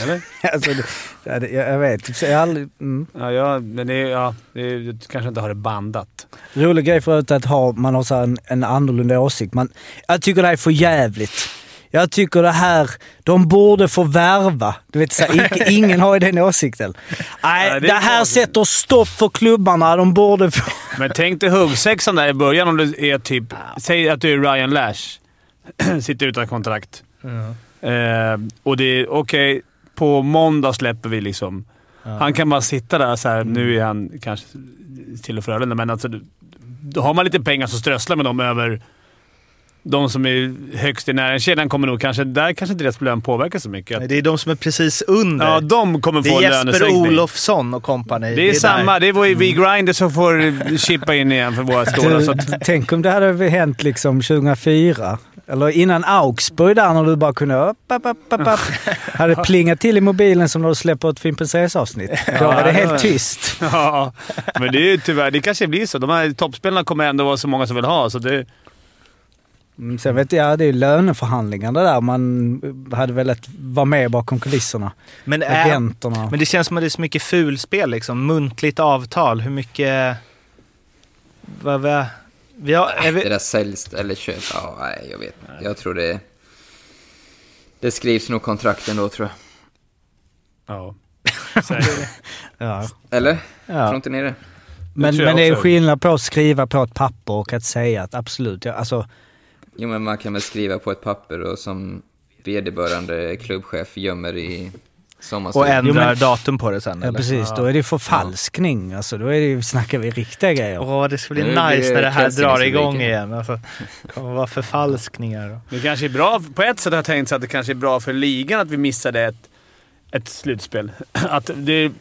Eller? Alltså, det, ja, det, jag, jag vet. Jag har aldrig, mm. Ja, ja men det, är- ja, det du kanske inte har det bandat. Rolig grej förut att ha, man har så en, en annorlunda åsikt. Man, jag tycker det här är för jävligt. Jag tycker det här, de borde få värva. Du vet, så här, ingen har ju den åsikten. Nej, Ja, det det, är här sätter stopp för klubbarna. De borde få... Men tänk dig huggsexan där i början om du är typ... Säg att du är Ryan Lash. Sitter utan kontrakt. Eh, och det är okej, på måndag släpper vi liksom. Han kan bara sitta där så här. Nu är han kanske till och Frölunda, men alltså... Då har man lite pengar så strösslar med dem över... De som är högst i näringskedjan kommer nog kanske... Där kanske inte deras lön påverkar så mycket. Det är de som är precis under. Ja, de kommer det få är en Jesper lönesänkning. Olofsson och kompani. Det är, samma. där. Det var ju vi grinder som får chippa in igen för våra stålar. Så att, Tänk om det hade hänt liksom 2004. Eller innan Augsburg där när du bara kunde... Upp, upp, upp, upp, upp. hade plingat till i mobilen som när du släpper ett Fimpens Resa-avsnitt. Då var det helt tyst. Ja, men det är ju tyvärr... Det kanske blir så. De här toppspelarna kommer ändå vara så många som vill ha, så det... Mm, Sen vet jag, det är löneförhandlingarna där. Man hade velat vara med bakom kulisserna. Men, äh, Agenterna. men det känns som att det är så mycket fulspel liksom. Muntligt avtal. Hur mycket... Vad, vad, vi har, är Det vi, där säljs eller köps. Ja, nej, jag vet inte. Jag tror det... Det skrivs nog kontrakt ändå tror jag. Ja. ja. Eller? Ja. Tror inte ni det? Men, jag men det är skillnad på att skriva på ett papper och att säga att absolut, ja, alltså Jo, men man kan väl skriva på ett papper och som vederbörande klubbchef gömmer i Och sommarstugan. ändrar Jo, men- datum på det sen Ja, eller? precis. Då är det förfalskning. Alltså, då är det, snackar vi riktiga grejer. Åh, det ska bli nice det när det här drar igång igen. Alltså, det kommer vara förfalskningar. Och... Det kanske är bra. På ett sätt har jag tänkt så att det kanske är bra för ligan att vi missade ett, ett slutspel. Att det,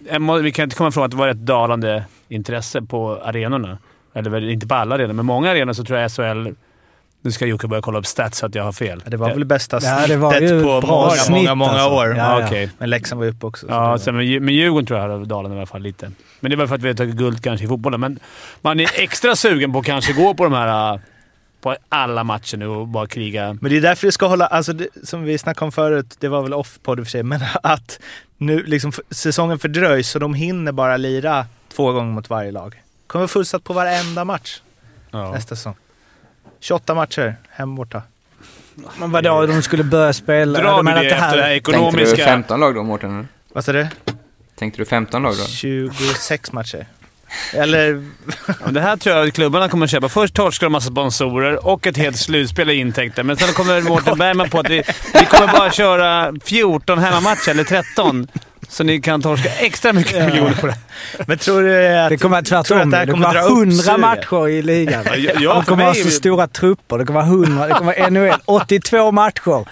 vi kan inte komma ifrån att det var ett dalande intresse på arenorna. Eller väl inte på alla arenor, men många arenor så tror jag SHL... Nu ska Jocke börja kolla upp stats så att jag har fel. Det var väl bästa Ja, snittet det var ju på bra många, snitt, många, många alltså. år. Ja, Ja, ja. okej. Men Leksand var uppe också. så Ja, sen Dju- med Djurgården tror jag har Dalen i alla fall lite. Men det var för att vi har tagit guld kanske i fotbollen. Men man är extra sugen på att kanske gå på de här... äh, På alla matcher nu och bara kriga. Men det är därför det ska hålla, alltså det, som vi snackade om förut, det var väl off på det för sig, men att nu liksom säsongen fördröjs så de hinner bara lira två gånger mot varje lag. Kommer fullsatt på varenda match Ja. nästa säsong. 28 matcher, hem borta. Men vadå, de skulle börja spela... Drar Du menar det att efter det här Tänkte du ekonomiska... 15 lag då, Mårten? Vad sa du? Tänkte du 15 lag då? 26 matcher. Eller, det här tror jag att klubbarna kommer att köpa. Först torskar de massa sponsorer och ett helt slutspel i intäkter. Men sen kommer Mårten Bergman på att vi, vi kommer bara köra 14 hemmamatcher, eller 13. Så ni kan torska extra mycket miljoner på det. men tror du att... Det kommer du tvärtom. att det här Det kommer kommer dra vara upp 100 suget? matcher i ligan. Ja, ja, De för kommer ha så stora trupper. Det kommer vara 100. Det kommer vara NHL. 82 matcher.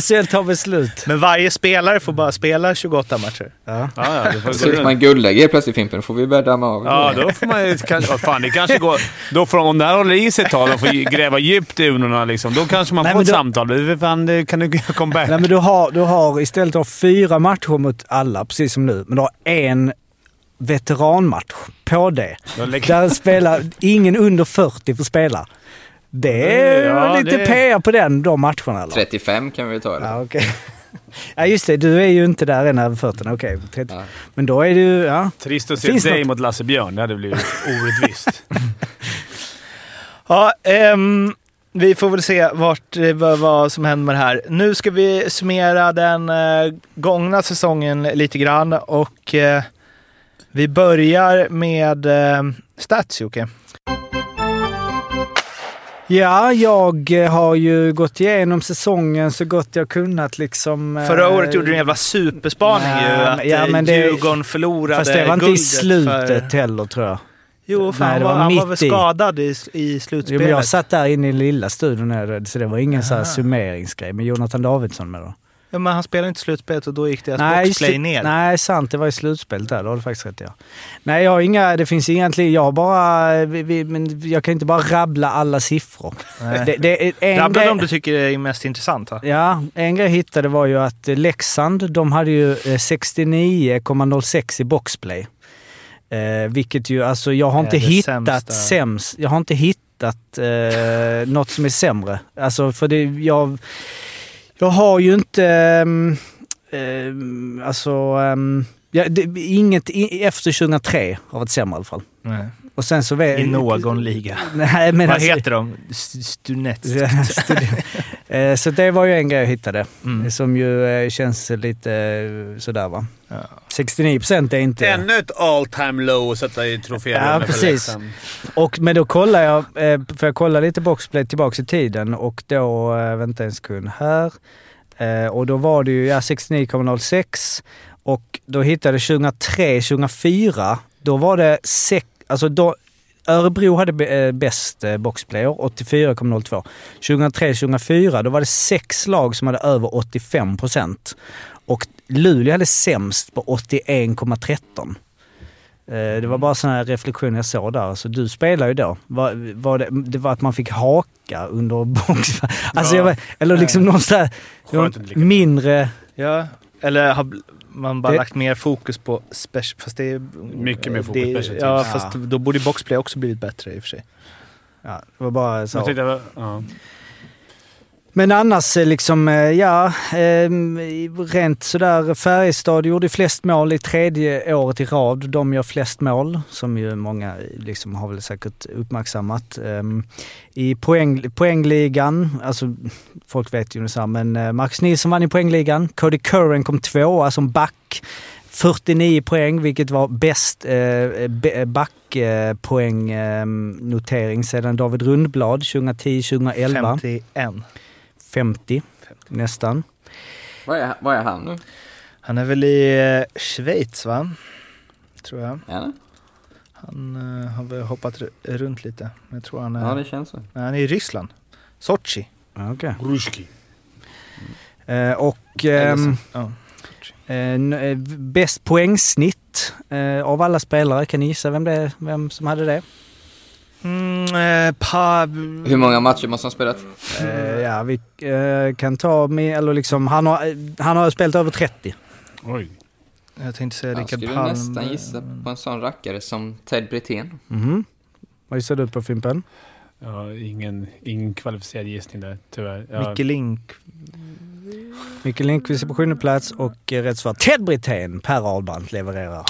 SHL tar beslut. Men varje spelare får bara spela 28 matcher. Ja. Ja, ja, det får man guldlägga helt plötsligt Fimpen, då får vi börja damma av. Ja, då får man ju kanske... Vad fan, det kanske går... Då får, om det här håller i sig ett tag, de får gräva djupt i urnorna liksom. Då kanske man Nej, får ett då- samtal. Du, fan, det kan du göra comeback? Nej, men du har, du har istället har fyra matcher mot alla, precis som nu. Men du har en veteranmatch på det. Där spelar ingen under 40 får spela. Det är Ja, lite det- PR på den, de matcherna eller? 35 kan vi ta eller? Ja, okej. Ja, just det. Du är ju inte där än över 40. Okej, 30. Ja. Men då är du... Ja. Trist att se dig något- mot Lasse Björn. Det hade blivit orättvist. Ja, ehm, vi får väl se vart, eh, vad, vad som händer med det här. Nu ska vi summera den eh, gångna säsongen lite grann och eh, vi börjar med eh, stats, Jocke. ja, jag har ju gått igenom säsongen så gott jag kunnat liksom... eh, Förra året gjorde du en jävla superspaning Nej, ju, att ja, eh, men det- Djurgården förlorade Fast det var inte i slutet För... heller tror jag. Jo, fan, Nej, det han, var, var han var väl skadad i, i Jo, slutspelet. men jag satt där inne i lilla studion så det var ingen så här summeringsgrej. Men Jonathan Davidsson med då. ja, men han spelade inte slutspelet och då gick deras Nej, boxplay ner. nej, sant. Det var i slutspelet där. Det har du faktiskt rätt. Ja. Nej, jag har inga... Det finns egentligen... Jag har bara... Vi, vi, men jag kan inte bara rabbla alla siffror. Nej. Det, det är en Rabbla grej- dem du tycker är mest intressant. Va? Ja, en grej jag hittade var ju att eh, Leksand, de hade ju eh, 69,06 i boxplay. Eh, vilket ju, alltså jag har inte hittat sämsta? sämst. Jag har inte hittat eh, något som är sämre. Alltså för det, jag, jag har ju inte, ehm, alltså, ehm, ja, det, inget i, efter 2003 har varit sämre i alla fall. Nej. Och sen så I någon liga. Nej, men Vad alltså, heter de? S- Stunets? Eh, Så det var ju en grej jag hittade. Mm. Som ju eh, känns lite eh, sådär va. Ja. 69 procent är inte... Ännu ett all time low att sätta i troférummet Ja, precis. Och, men då kollar jag, för jag kollar lite boxplay tillbaka i tiden och då, vänta en sekund här. Och då var det ju ja, 69,06 och då hittade jag 2003, 2004, då var det sex, alltså då, Örebro hade eh, bäst eh, boxplay år, 84,02. 2003, 2004, då var det sex lag som hade över 85 procent. Och Luleå hade sämst på 81,13. Eh, Det var bara sådana här reflektioner jag såg där. Alltså, du spelar ju då. Var, var det, det var att man fick haka under box... Alltså, Ja. jag, eller liksom Skönt att lika. mindre... Ja, eller man bara Det- lagt mer fokus på special... Fast det är... Mycket mer fokus det, special Ja, teams. fast då borde boxplay också blivit bättre i och för sig. Ja, det var bara så. Jag tyckte ja. Men annars eh, liksom, eh, ja, ehm, rent sådär. Färjestad gjorde flest mål i tredje året i rad. De gör flest mål, som ju många liksom har väl säkert uppmärksammat. Ehm, I poäng, poängligan, alltså folk vet ju ungefär, men Max Marcus Nilsson vann i poängligan. Cody Curran kom tvåa alltså som back. 49 poäng, vilket var bäst eh, backpoängnotering eh, ehm, sedan David Rundblad 2010-2011. 51. 50, nästan. Vad är, vad är han nu? Han är väl i eh, Schweiz va? Tror jag. Är han? Han eh, har väl hoppat r- runt lite. Men jag tror han är... Ja, det känns så. Nej, han är i Ryssland. Sochi. Okej. Ruski. Eh, och ja. eh, bäst poängsnitt av alla spelare. Kan ni gissa vem, det, är- vem som hade det? Mm, eh, pa... Hur många matcher måste han ha spelat? Eh, ja, vi eh, kan ta med, eller liksom, han har, han har spelat över 30. Oj. Jag tänkte säga Jag Rickard skulle Palm. nästan gissa på en sån rackare som Ted Brithén. Mhm. Vad gissar du på Fimpen? Ja, ingen, ingen kvalificerad gissning där, tyvärr. Ja, Micke Link. Micke Lindqvist är på sjunde plats och rätt svar Ted Brithén. Per Ahlbrandt levererar.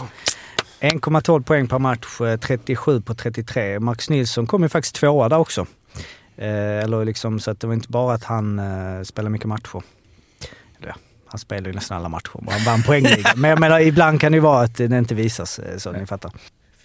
1,12 poäng per match, eh, 37 på 33. Marcus Nilsson kom ju faktiskt tvåa där också. Eh, eller liksom, så att det var inte bara att han eh, spelade mycket matcher. Eller, ja, han spelar ju nästan alla matcher och han vann poängligan. Men jag menar, ibland kan det ju vara att det inte visas, eh, så ni fattar.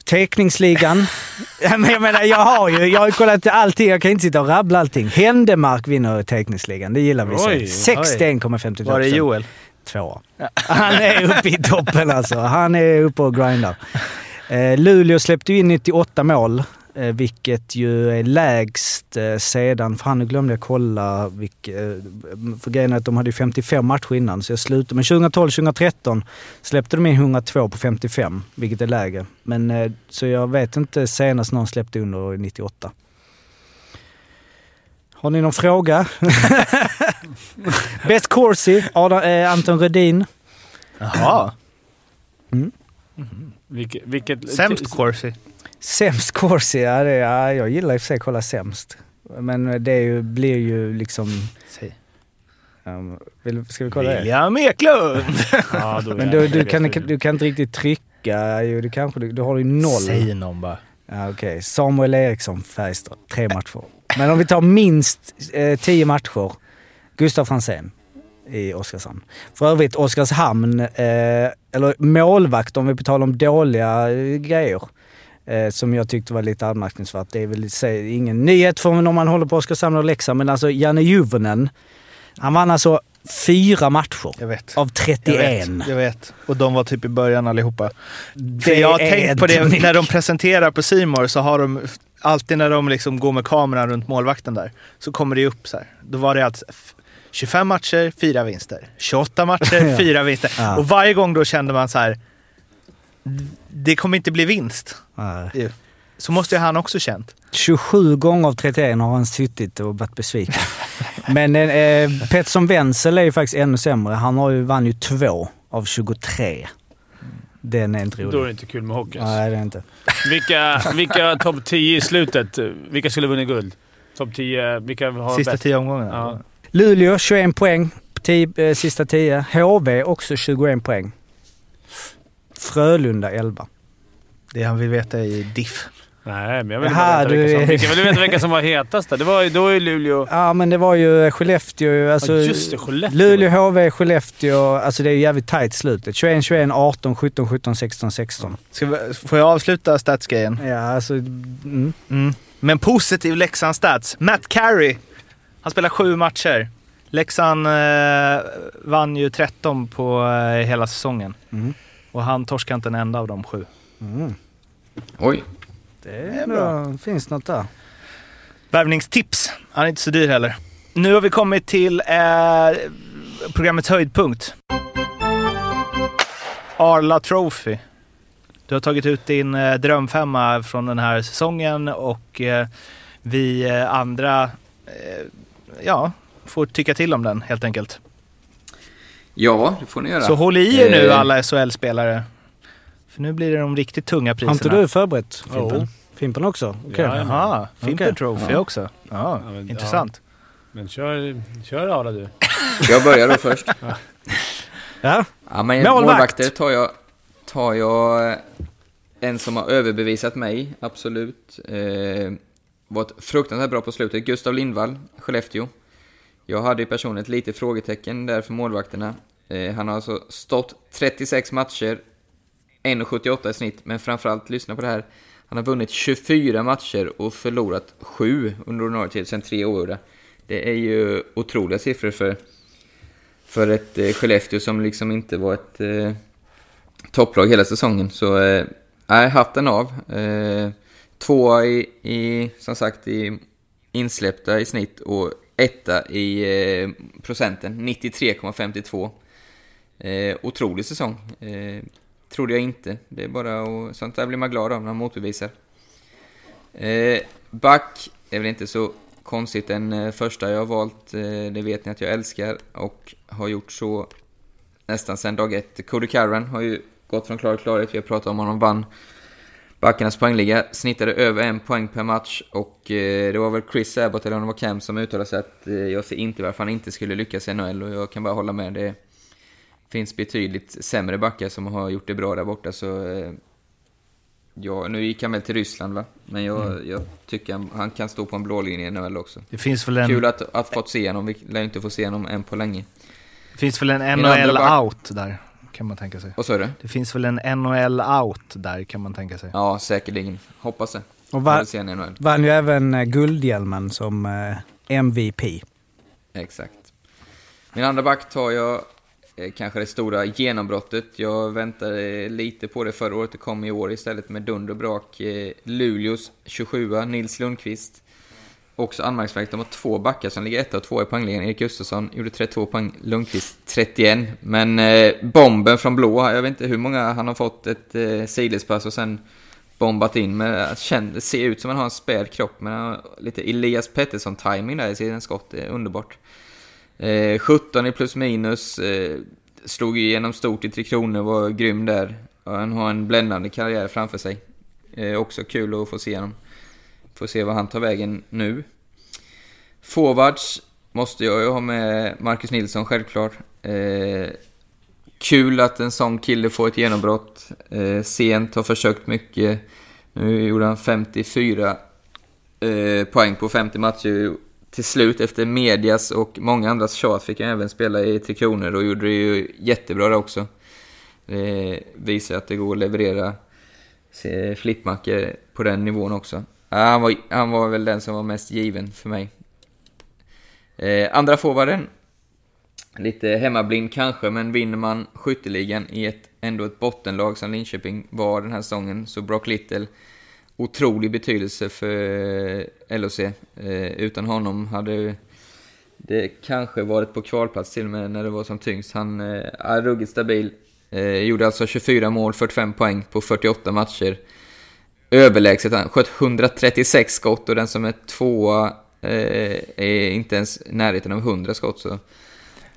Teckningsligan. Men jag menar, jag har ju jag har kollat allting. Jag kan inte sitta och rabbla allting. Händemark vinner teckningsligan. Det gillar vi. Oj, så. 61,52 Var det Joel? Två. Han är uppe i toppen alltså. Han är uppe och grindar. Eh, Luleå släppte ju in 98 mål, eh, vilket ju är lägst eh, sedan... Fan, nu glömde jag kolla. Vilk, eh, för grejen är att de hade ju 55 matcher innan, så jag slutade. Men 2012-2013 släppte de in 102 på 55, vilket är lägre. Men, eh, så jag vet inte senast någon släppte under 98. Har ni någon fråga? Best Corsi, Adam, eh, Anton Rödin. Jaha. Vilket, vilket, Sämst Corsi. Sämst Corsi, ja, det, ja jag gillar i och för sig att kolla sämst. Men det ju, blir ju liksom... Säg. Um, vill, ska vi kolla det? William Eklund! Ja, Men är du, du, kan, du kan inte riktigt trycka. Jo, du kanske, du, du har ju noll. Säg någon bara. Ja, Okej, Samuel Eriksson, Färjestad. Tre matcher. Men om vi tar minst eh, tio matcher. Gustav Franzén i Oskarshamn. För övrigt Oskarshamn, eh, eller målvakt om vi betalar om dåliga eh, grejer. Eh, som jag tyckte var lite anmärkningsvärt. Det är väl sig ingen nyhet för om man håller på Oskarshamn och Leksand. Men alltså Janne Juvonen, han vann alltså fyra matcher av 31. Jag vet, jag vet. Och de var typ i början allihopa. För Det jag har tänkt på det, när de presenterar på Simor så har de alltid när de liksom går med kameran runt målvakten där, så kommer det upp så här. Då var det alltså 25 matcher, fyra vinster. 28 matcher, fyra vinster. Ja. Och varje gång då kände man så här. det kommer inte bli vinst. Nej. Så måste ju han också känt. 27 gånger av 31 har han suttit och varit besviken. Men eh, Pettersson Wenzel är ju faktiskt ännu sämre. Han har ju, vann ju två av 23. Den är inte Då är det rolig. inte kul med hockey. Nej, det är inte. Vilka, vilka topp 10 i slutet? Vilka skulle vunnit guld? Topp 10, vilka har Sista bäst? tio omgångarna. Ja. Luleå 21 poäng. Tio, eh, sista 10. HV också 21 poäng. Frölunda 11. Det han vill veta är i diff. Nej, men jag vill Jaha, veta vilka, du- som, vilka, vill veta vilka som var hetast. där. Det var, ju- då är Luleå... Ja, men det var ju Skellefteå. Alltså, Ja, just det, Skellefteå. Luleå, HV, Skellefteå. Alltså det är ju jävligt tajt slutet. 21, 21, 18, 17, 17, 16, 16. Ska vi, får jag avsluta statsgrejen? Ja, alltså... Mm. Mm. Men positiv Leksand-stats. Matt Carey. Han spelar sju matcher. Leksand eh, vann ju 13 på eh, hela säsongen. Mm. Och han torskade inte en enda av de sju. Mm. Oj. Det är bra. finns något där. Värvningstips. Han är inte så dyr heller. Nu har vi kommit till eh, programmets höjdpunkt. Arla Trophy. Du har tagit ut din eh, drömfemma från den här säsongen och eh, vi eh, andra eh, ja, får tycka till om den helt enkelt. Ja, det får ni göra. Så håll i er nu Eh, alla SHL-spelare. För nu blir det de riktigt tunga priserna. Har inte du förberett Fimpen? Jo. Fimpen också? Okej. Ja, Jaha, Fimpen Okej. Trophy Ja. också. Ja, Ja, men- intressant. Men kör, kör Arla du. Jag börjar då först. Ja. Ja, men Målvakt. målvakter tar jag, tar jag en som har överbevisat mig, absolut. Eh, varit fruktansvärt bra på slutet. Gustav Lindvall, Skellefteå. Jag hade ju personligen ett litet frågetecken där för målvakterna. Eh, han har alltså stått 36 matcher, 1,78 i snitt, men framförallt, lyssna på det här, han har vunnit 24 matcher och förlorat 7 under ordinarie tid, sen tre år. Det är ju otroliga siffror för, för ett eh, Skellefteå som liksom inte var ett eh, topplag hela säsongen. Så, eh, nej, hatten av. Eh, tvåa i, i, som sagt, i insläppta i snitt och etta i eh, procenten, 93,52. Eh, otrolig säsong. Eh, trodde jag inte. Det är bara och, sånt där blir man glad av när man motbevisar. Eh, back är väl inte så konstigt. Den eh, första jag har valt, eh, det vet ni att jag älskar och har gjort så nästan sedan dag ett. Cody Carran har ju gått från klar till klarhet. Vi har pratat om honom, vann backarnas poängliga, snittade över en poäng per match och eh, det var väl Chris Abbott eller om det var Cam som uttalade sig att eh, jag ser inte varför han inte skulle lyckas i NHL och jag kan bara hålla med. Det finns betydligt sämre backar som har gjort det bra där borta så eh, ja, nu gick han väl till Ryssland va? Men jag, Mm. jag tycker han, han kan stå på en blå linje i NHL också. Det finns väl en, Kul att, att fått se honom, vi lär inte få se honom än på länge. det finns väl en Min andra NHL back- out där, kan man tänka sig. Vad sa du? Det finns väl en NHL out där, kan man tänka sig. Ja, säkerligen. Hoppas det. Och va, vann ju även eh, Guldhjälmen som eh, MVP. Exakt. Min andra back tar jag eh, kanske det stora genombrottet. Jag väntade lite på det förra året, det kom i år istället med dunder och brak. Luleås 27 Nils Lundqvist. Också anmärkningsvärt, de har två backar som ligger etta och två i poängligan. Erik Gustafsson gjorde 32 poäng, Lundqvist 31. Men eh, bomben från blå, jag vet inte hur många han har fått ett eh, sidledspass och sen bombat in. Men eh, det ser ut som att han har en späd kropp, men han har lite Elias Pettersson-timing där i sina skott, det är underbart. Eh, 17 i plus minus, eh, slog igenom stort i Tre Kronor, var grym där. Och han har en bländande karriär framför sig. Eh, också kul att få se honom. Får se vad han tar vägen nu. Forwards måste jag ju ha med Marcus Nilsson självklart. Eh, kul att en sån kille får ett genombrott. Eh, sent, har försökt mycket. Nu gjorde han 54 eh, poäng på 50 matcher. Till slut, efter medias och många andras tjat, fick han även spela i Tre Kronor och gjorde det ju jättebra där också. Det visar att det går att leverera se- flippmackor på den nivån också. Ja, han, var, han var väl den som var mest given för mig. Eh, andra forwarden, lite hemmablind kanske, men vinner man skytteligan i ett, ändå ett bottenlag som Linköping var den här säsongen, så Brock Little, otrolig betydelse för eh, LHC. Eh, utan honom hade det kanske varit på kvalplats till och med när det var som tyngst. Han eh, är ruggigt stabil. Eh, gjorde alltså 24 mål, 45 poäng på 48 matcher. Överlägset. Han sköt 136 skott och den som är tvåa eh, är inte ens närheten av 100 skott. Så.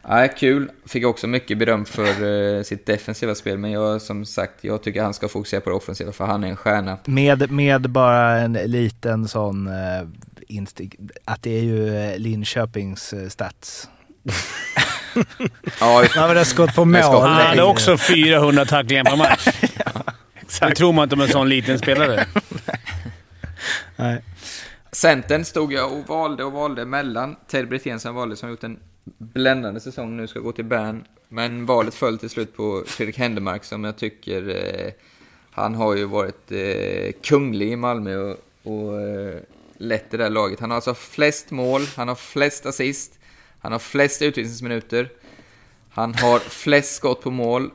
Ja, kul. Fick också mycket beröm för eh, sitt defensiva spel, men jag som sagt, jag tycker han ska fokusera på det offensiva för han är en stjärna. Med, med bara en liten sån eh, instig, att det är ju eh, Linköpings eh, stats. Ja, men det är skott på mål. Han hade också 400 tacklingar per match. Det tror man inte om en sån liten spelare. Nej. Centern stod jag och valde och valde mellan Ted Brithén som valde som gjort en bländande säsong nu ska gå till Bern. Men valet föll till slut på Fredrik Händemark som jag tycker eh, han har ju varit eh, kunglig i Malmö och, och eh, lett det där laget. Han har alltså flest mål, han har flest assist, han har flest utvisningsminuter, han har flest skott på mål,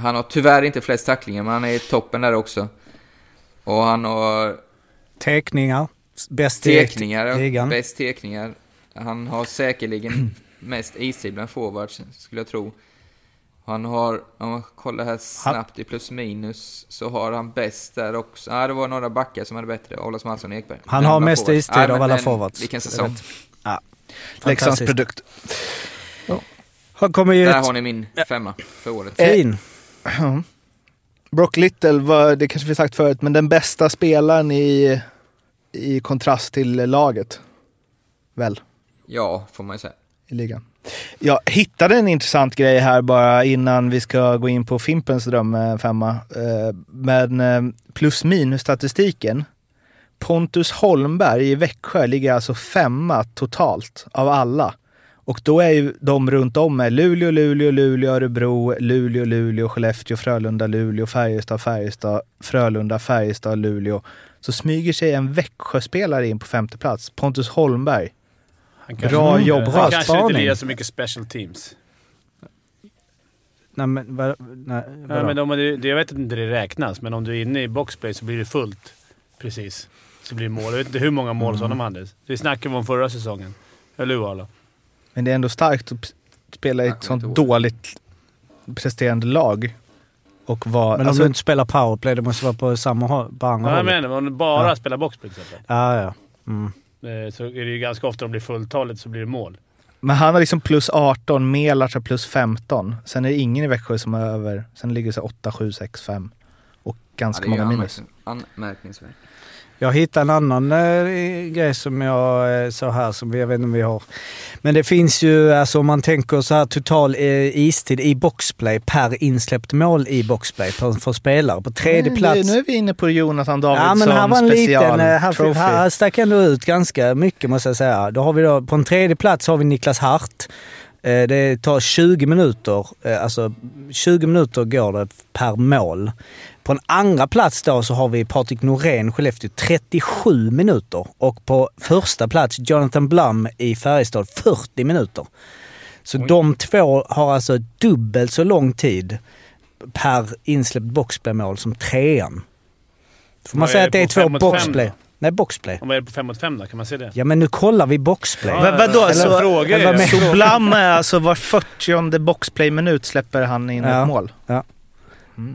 han har tyvärr inte flest tacklingar men han är i toppen där också. Och han har Tekningar. Bäst i Tekningar, ligan. bäst tekningar. Han har säkerligen mest istid bland forwards, skulle jag tro. Han har, om man kollar här snabbt i plus minus, så har han bäst där också. Ja, det var några backar som hade bättre, Olas Mattsson och Ekberg. Han har mest forwards. istid Ja, av alla forwards. Vilken säsong. Ja. Leksands produkt. Han kommer ju Där har ni min femma för året. Fin. Brock Little var, det kanske vi sagt förut, men den bästa spelaren i, i kontrast till laget. Väl, Ja, får man ju säga. i ligan. Jag hittade en intressant grej här bara innan vi ska gå in på Fimpens drömfemma. Eh, Men eh, plus minus statistiken. Pontus Holmberg i Växjö ligger alltså femma totalt av alla. Och då är ju de runt om med Luleå, Luleå, Luleå, Örebro, Luleå, Luleå, Skellefteå, Frölunda, Luleå, Färjestad, Färjestad, Frölunda, Färjestad, Luleå. Så smyger sig en Växjöspelare in på femte plats. Pontus Holmberg. Han Bra jobb, Han kanske inte lirar så mycket special teams. Nej, men, vad, nej, vadå? men om det, det- jag vet inte det räknas, men om du är inne i boxplay så blir det fullt. Precis. Så blir det mål. Jag vet inte hur många mål Mm. de hade. Vi snackade om förra säsongen. Eller hur Arla? Men det är ändå starkt att spela i ett sånt dåligt presterande lag. Och vara... men om alltså, du inte spelar powerplay, det måste vara på samma håll, på andra Ja, jag hållet. menar, om du bara Ja. spelar boxplay till exempel. Ja, ja. Mm. eh, Så är det ju ganska ofta om det blir fulltaligt så blir det mål. Men han har liksom plus 18, Melac har plus 15. Sen är det ingen i Växjö som är över. Sen ligger det så 8, 7, 6, 5. Och ganska Ja, många minus. anmärkning- Anmärkningsvärt. Jag hittade en annan eh, grej som jag eh, så här som vi, jag vet inte om vi har. Men det finns ju, alltså om man tänker så här total eh, istid i boxplay per insläppt mål i boxplay för, för spelare. På tredje plats. Nu är vi inne på Jonathan Davidsson Ja men här var en special liten, eh, här, trophy. här stack ändå ut ganska mycket måste jag säga. Då har vi då, på en tredje plats har vi Niklas Hart. Eh, Det tar 20 minuter, eh, alltså 20 minuter går det per mål. På en andra plats då så har vi Patrik Norén, Skellefteå, 37 minuter. Och på första plats Jonathan Blum i Färjestad, 40 minuter. Så de två har alltså dubbelt så lång tid per insläppt boxplaymål som trean. Får man säga att det är två boxplay? Nej, boxplay. Om vad är det på 5 mot 5 då? Kan man se det? Ja, men nu kollar vi boxplay. Ja, vadå? Eller Så, frågor eller så Blam är alltså var 40 boxplay-minut släpper han in Ja. ett mål?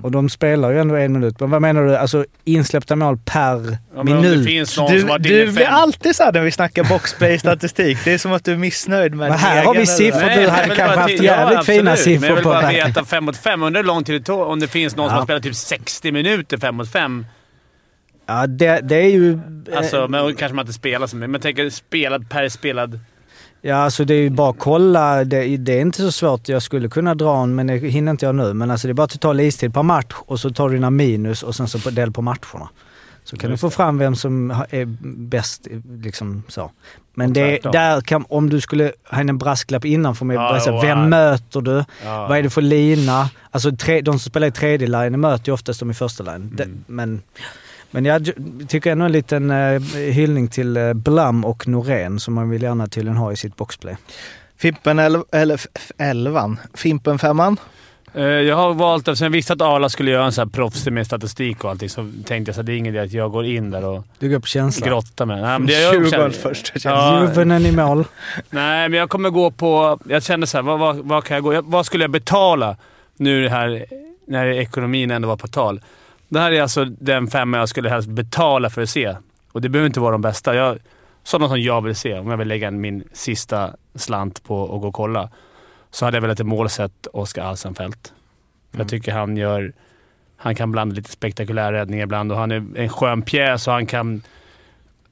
Och de spelar ju ändå en minut. Men vad menar du? Alltså insläppta mål per Ja, det minut? finns någon Du, som du blir alltid såhär när vi snackar boxplay-statistik. Det är som att du är missnöjd med Men här har vi siffror. Nej, du hade kanske haft jävligt absolut. fina siffror Men jag vill på bara det veta 5 mot 5. Undrar hur lång tid det tog. Om det finns någon som Ja. har spelat typ 60 minuter 5 mot 5. Ja, det, det är ju... Alltså, men kanske man inte spelar så mycket. Men tänk spelad per spelad. Ja, alltså det är ju bara att kolla. Det, det är inte så svårt. Jag skulle kunna dra en, men det hinner inte jag nu. Men alltså det är bara total istid per match och så tar du dina minus och sen så del på matcherna. Så kan Just du få fram vem som är bäst. Liksom så. Men det, där kan, om du skulle ha en brasklapp innan för mig, säga, jo, vem möter du? Ja. Vad är det för lina? Alltså tre, de som spelar i tredje line möter ju oftast de i första line. Mm. Det, men, men jag tycker ändå en liten eh, hyllning till eh, Blam och Norén som man vill gärna tydligen ha i sitt boxplay. Fimpen elv, eller elvan. Fimpen femman. Eh, Jag har valt, eftersom jag visste att Arla skulle göra en sån här proffsig med statistik och allting, så tänkte jag att det är ingen idé att jag går in där och Du går på känsla. grottar med Nej, men det jag har 20 känt- första Ja. Juvenen i mål. Nej, men jag kommer gå på... Jag kände så här, vad, vad, vad kan jag gå? Vad skulle jag betala nu det här, när ekonomin ändå var på tal? Det här är alltså den femma jag skulle helst betala för att se. Och det behöver inte vara de bästa. Jag, sådana som jag vill se. Om jag vill lägga min sista slant på att gå och kolla, så hade jag velat ett målsätt Oskar Alsenfelt. Mm. Jag tycker han gör... Han kan blanda lite spektakulär räddning ibland och han är en skön pjäs och han kan...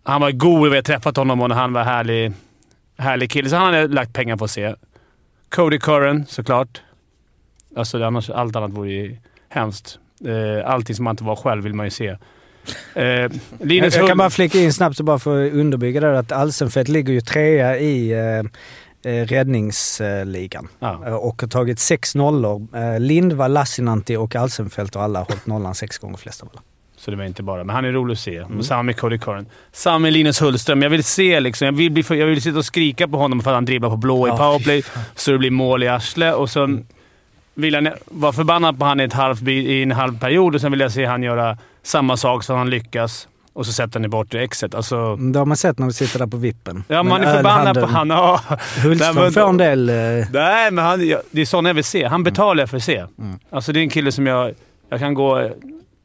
Han var god, vi har träffat honom och han var härlig härlig kille, så han hade lagt pengar på att se. Cody Curran såklart. Alltså annars, allt annat vore ju hemskt. Eh, allting som man inte var själv vill man ju se. Eh, Jag, Linus jag kan bara flika in snabbt bara för att underbygga det att Alsenfelt ligger ju trea i eh, eh, räddningsligan. Ja. Eh, Och har tagit sex nollor. Eh, Lindvall, Lassinantti och Alsenfelt har alla hållit nollan sex gånger flest av alla. Så det var inte bara... Men han är rolig att se. Samma med Cody Curran. Samma med Linus Hultström. Jag vill se liksom. Jag vill, bli, jag vill sitta och skrika på honom för att han dribblar på blå i powerplay, så det blir mål i arsle och sen vill jag vara förbannad på han i, ett halv, i en halv period och sen vill jag se han göra samma sak så han lyckas. Och så sätter han i bortre exet. Alltså, Mm, Det har man sett när vi sitter där på vippen. ja, man är förbannad på han. Ja. Hultström Nej, men- får en del... Nej, men han, ja, det är sådana jag vill se. Han betalar jag för att se. Mm. Alltså det är en kille som jag... Jag kan gå...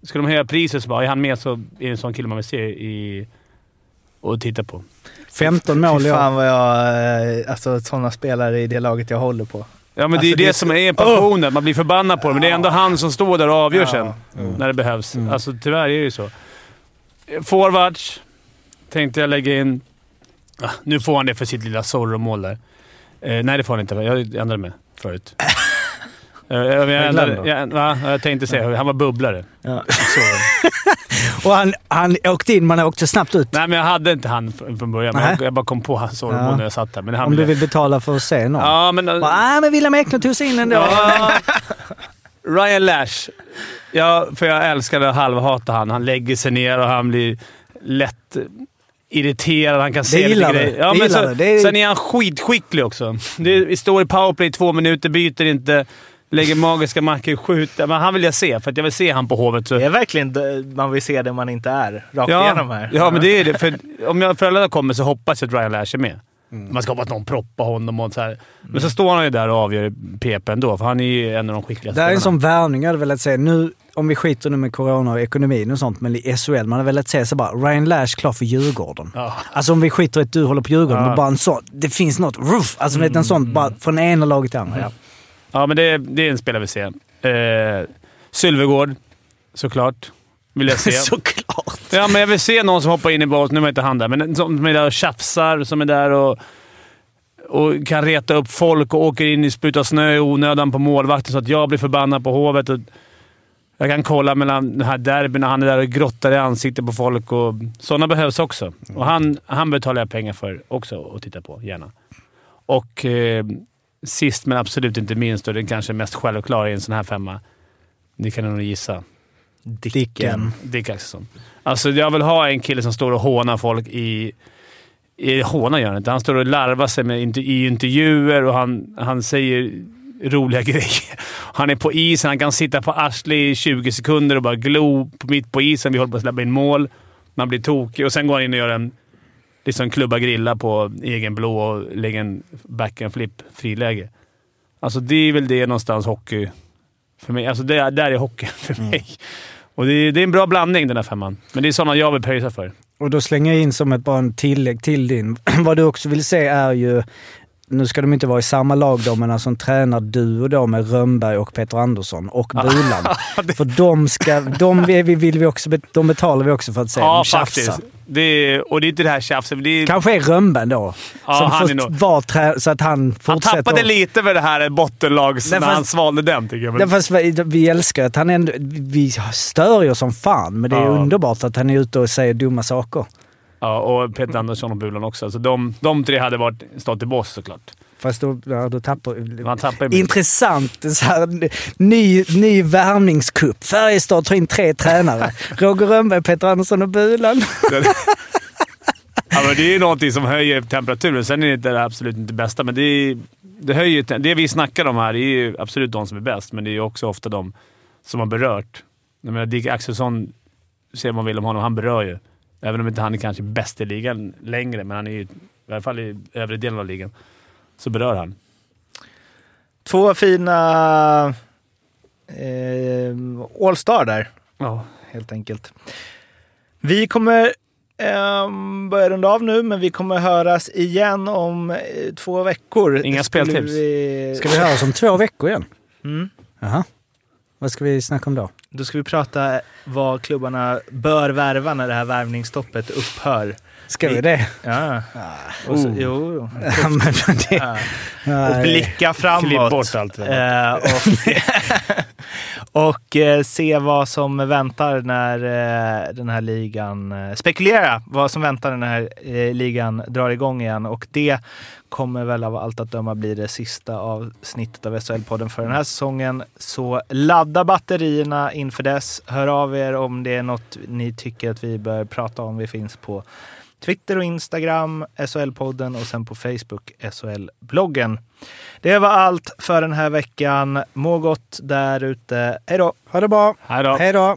Ska de höja priset så bara, är han med så är det en sån kille man vill se i, och titta på. 15 mål i år. fan vad jag... eh, Alltså sådana spelare i det laget jag håller på. Ja, men det Alltså, är det, det är som är passionen. Man blir förbannad på det, men det är ändå han som står där och avgör sen. Mm. När det behövs. Alltså tyvärr är det ju så. Forwards tänkte jag lägga in... Ah, nu får han det för sitt lilla Zorro-mål där. Eh, nej, det får han inte. Jag ändrade mig förut. Eh, jag, jag, jag, jag tänkte säga han var bubblare. Ja. Och han, han åkte in, man åkte snabbt ut. Nej, men jag hade inte han från början. Men Nej. jag, bara kom på hans Ormo Ja. när jag satt där. Men han Om du blev- vill betala för att se någon. Ja, men... Bara, ah, men William Ekner tog sig in ändå. Ja. Ryan Lash. Ja, för jag älskar att halvhata han. Han lägger sig ner och han blir lätt irriterad. Han kan se lite grejer. Ja, Det men så, det. Sen är han skitskicklig också. Det står i powerplay i två minuter, byter inte, lägger magiska mackor, skjuter. Men han vill jag se, för att jag vill se han på Hovet. Så. Det är verkligen man vill se det man inte är, rakt Ja, igenom här. ja, men det är det. För om jag föräldrarna kommer så hoppas jag att Ryan Lash är med. Man ska hoppas att någon proppar honom och så här. Men så står han ju där och avgör PP ändå, för han är ju en av de skickligaste Det här är en sån värvning jag hade velat se. Nu, om vi skiter nu med corona och ekonomin och sånt, men i SHL, man hade velat se så bara Ryan Lash klar för Djurgården. Ja. Alltså om vi skiter i att du håller på Djurgården, Ja. men bara en sån. Det finns något. Roof, alltså vet, en sån bara från ena laget till andra. Ja. Ja, men det, det är en spelare vi ser. Eh, Sylvegård, såklart. Vill jag se. Såklart. Ja, men jag vill se någon som hoppar in i båten. Nu var inte han där, men som är där och tjafsar, som är där och, och kan reta upp folk och åker in i spruta snö i onödan på målvakten så att jag blir förbannad på Hovet. Och jag kan kolla mellan den här derbyn när han är där och grottar i ansiktet på folk. och Sådana behövs också. Och han, han betalar jag pengar för också att titta på, gärna. Och eh, sist men absolut inte minst, och den kanske mest självklara i en sån här femma. Det kan nog gissa. Dicken. Dick Axelsson. Alltså, jag vill ha en kille som står och hånar folk i... i hånar gör han inte. Han står och larvar sig med, inter- i intervjuer och han, han säger roliga grejer. Han är på isen. Han kan sitta på arslet i 20 sekunder och bara glo på, mitt på isen. Vi håller på att släppa in mål. Man blir tokig och sen går han in och gör en liksom klubba grilla på egen blå och lägger en back flip friläge. Alltså det är väl det någonstans hockey för mig. Alltså det, där är hockey för mig. Och det är, det är en bra blandning den här femman. Men det är sådana jag vill pröjsa för. Och då slänger jag in som ett bara en tillägg till din. Vad du också vill se är ju, nu ska de inte vara i samma lag då, men alltså en tränarduo då med Rönnberg och Peter Andersson och Bulan. För de, ska, de, vill vi- också, de betalar vi också för att se. Ja, de faktiskt. Det är, och det är inte det här tjafset. Det är, Kanske är Rönnberg då. Ja, som han nog- trä- så att han han fortsätter. tappade lite med det här bottenlags när han svalde den, tycker jag. Fast vi, vi älskar att han ändå... Vi stör ju som fan, men det är Ja. underbart att han är ute och säger dumma saker. Ja, och Peter Andersson och Bulan också. Alltså de, de tre hade varit, stått i boss såklart. Fast då, ja, då tappar... Man tappar Intressant. Så här, ny, ny värvningscup. Färjestad tar in tre tränare. Roger Rönnberg, Peter Andersson och Bulan. Ja, men det är ju någonting som höjer temperaturen. Sen är det inte det absolut inte bästa, men det, är, det höjer Det vi snackar om här är ju absolut de som är bäst, men det är ju också ofta de som har berört. Jag menar, Dick Axelsson, ser man vill om honom, han berör ju. Även om inte han är kanske bäst i ligan längre, men han är ju i alla fall i övre delen av ligan. Så berör han. Två fina eh, All-star där, Ja. helt enkelt. Vi kommer ehm, börja runda av nu, men vi kommer höras igen om eh, två veckor. Inga Skulle speltips. Vi... Ska vi höras om två veckor igen? Mm. Jaha. Vad ska vi snacka om då? Då ska vi prata vad klubbarna bör värva när det här värvningsstoppet upphör. Ska vi det? Ja. Och så, Oh. jo. Ja, men det Ja. Och blicka framåt. Klipp bort allt. Eh, och och eh, se vad som väntar när eh, den här ligan... Spekulera vad som väntar när den här ligan drar igång igen. Och det kommer väl av allt att döma bli det sista avsnittet av SHL-podden för den här säsongen. Så ladda batterierna inför dess. Hör av er om det är något ni tycker att vi bör prata om. Vi finns på Twitter och Instagram, SHL-podden och sen på Facebook, SHL-bloggen. Det var allt för den här veckan. Må gott där ute. Hej då! Ha det bra. Hej då! Hej då.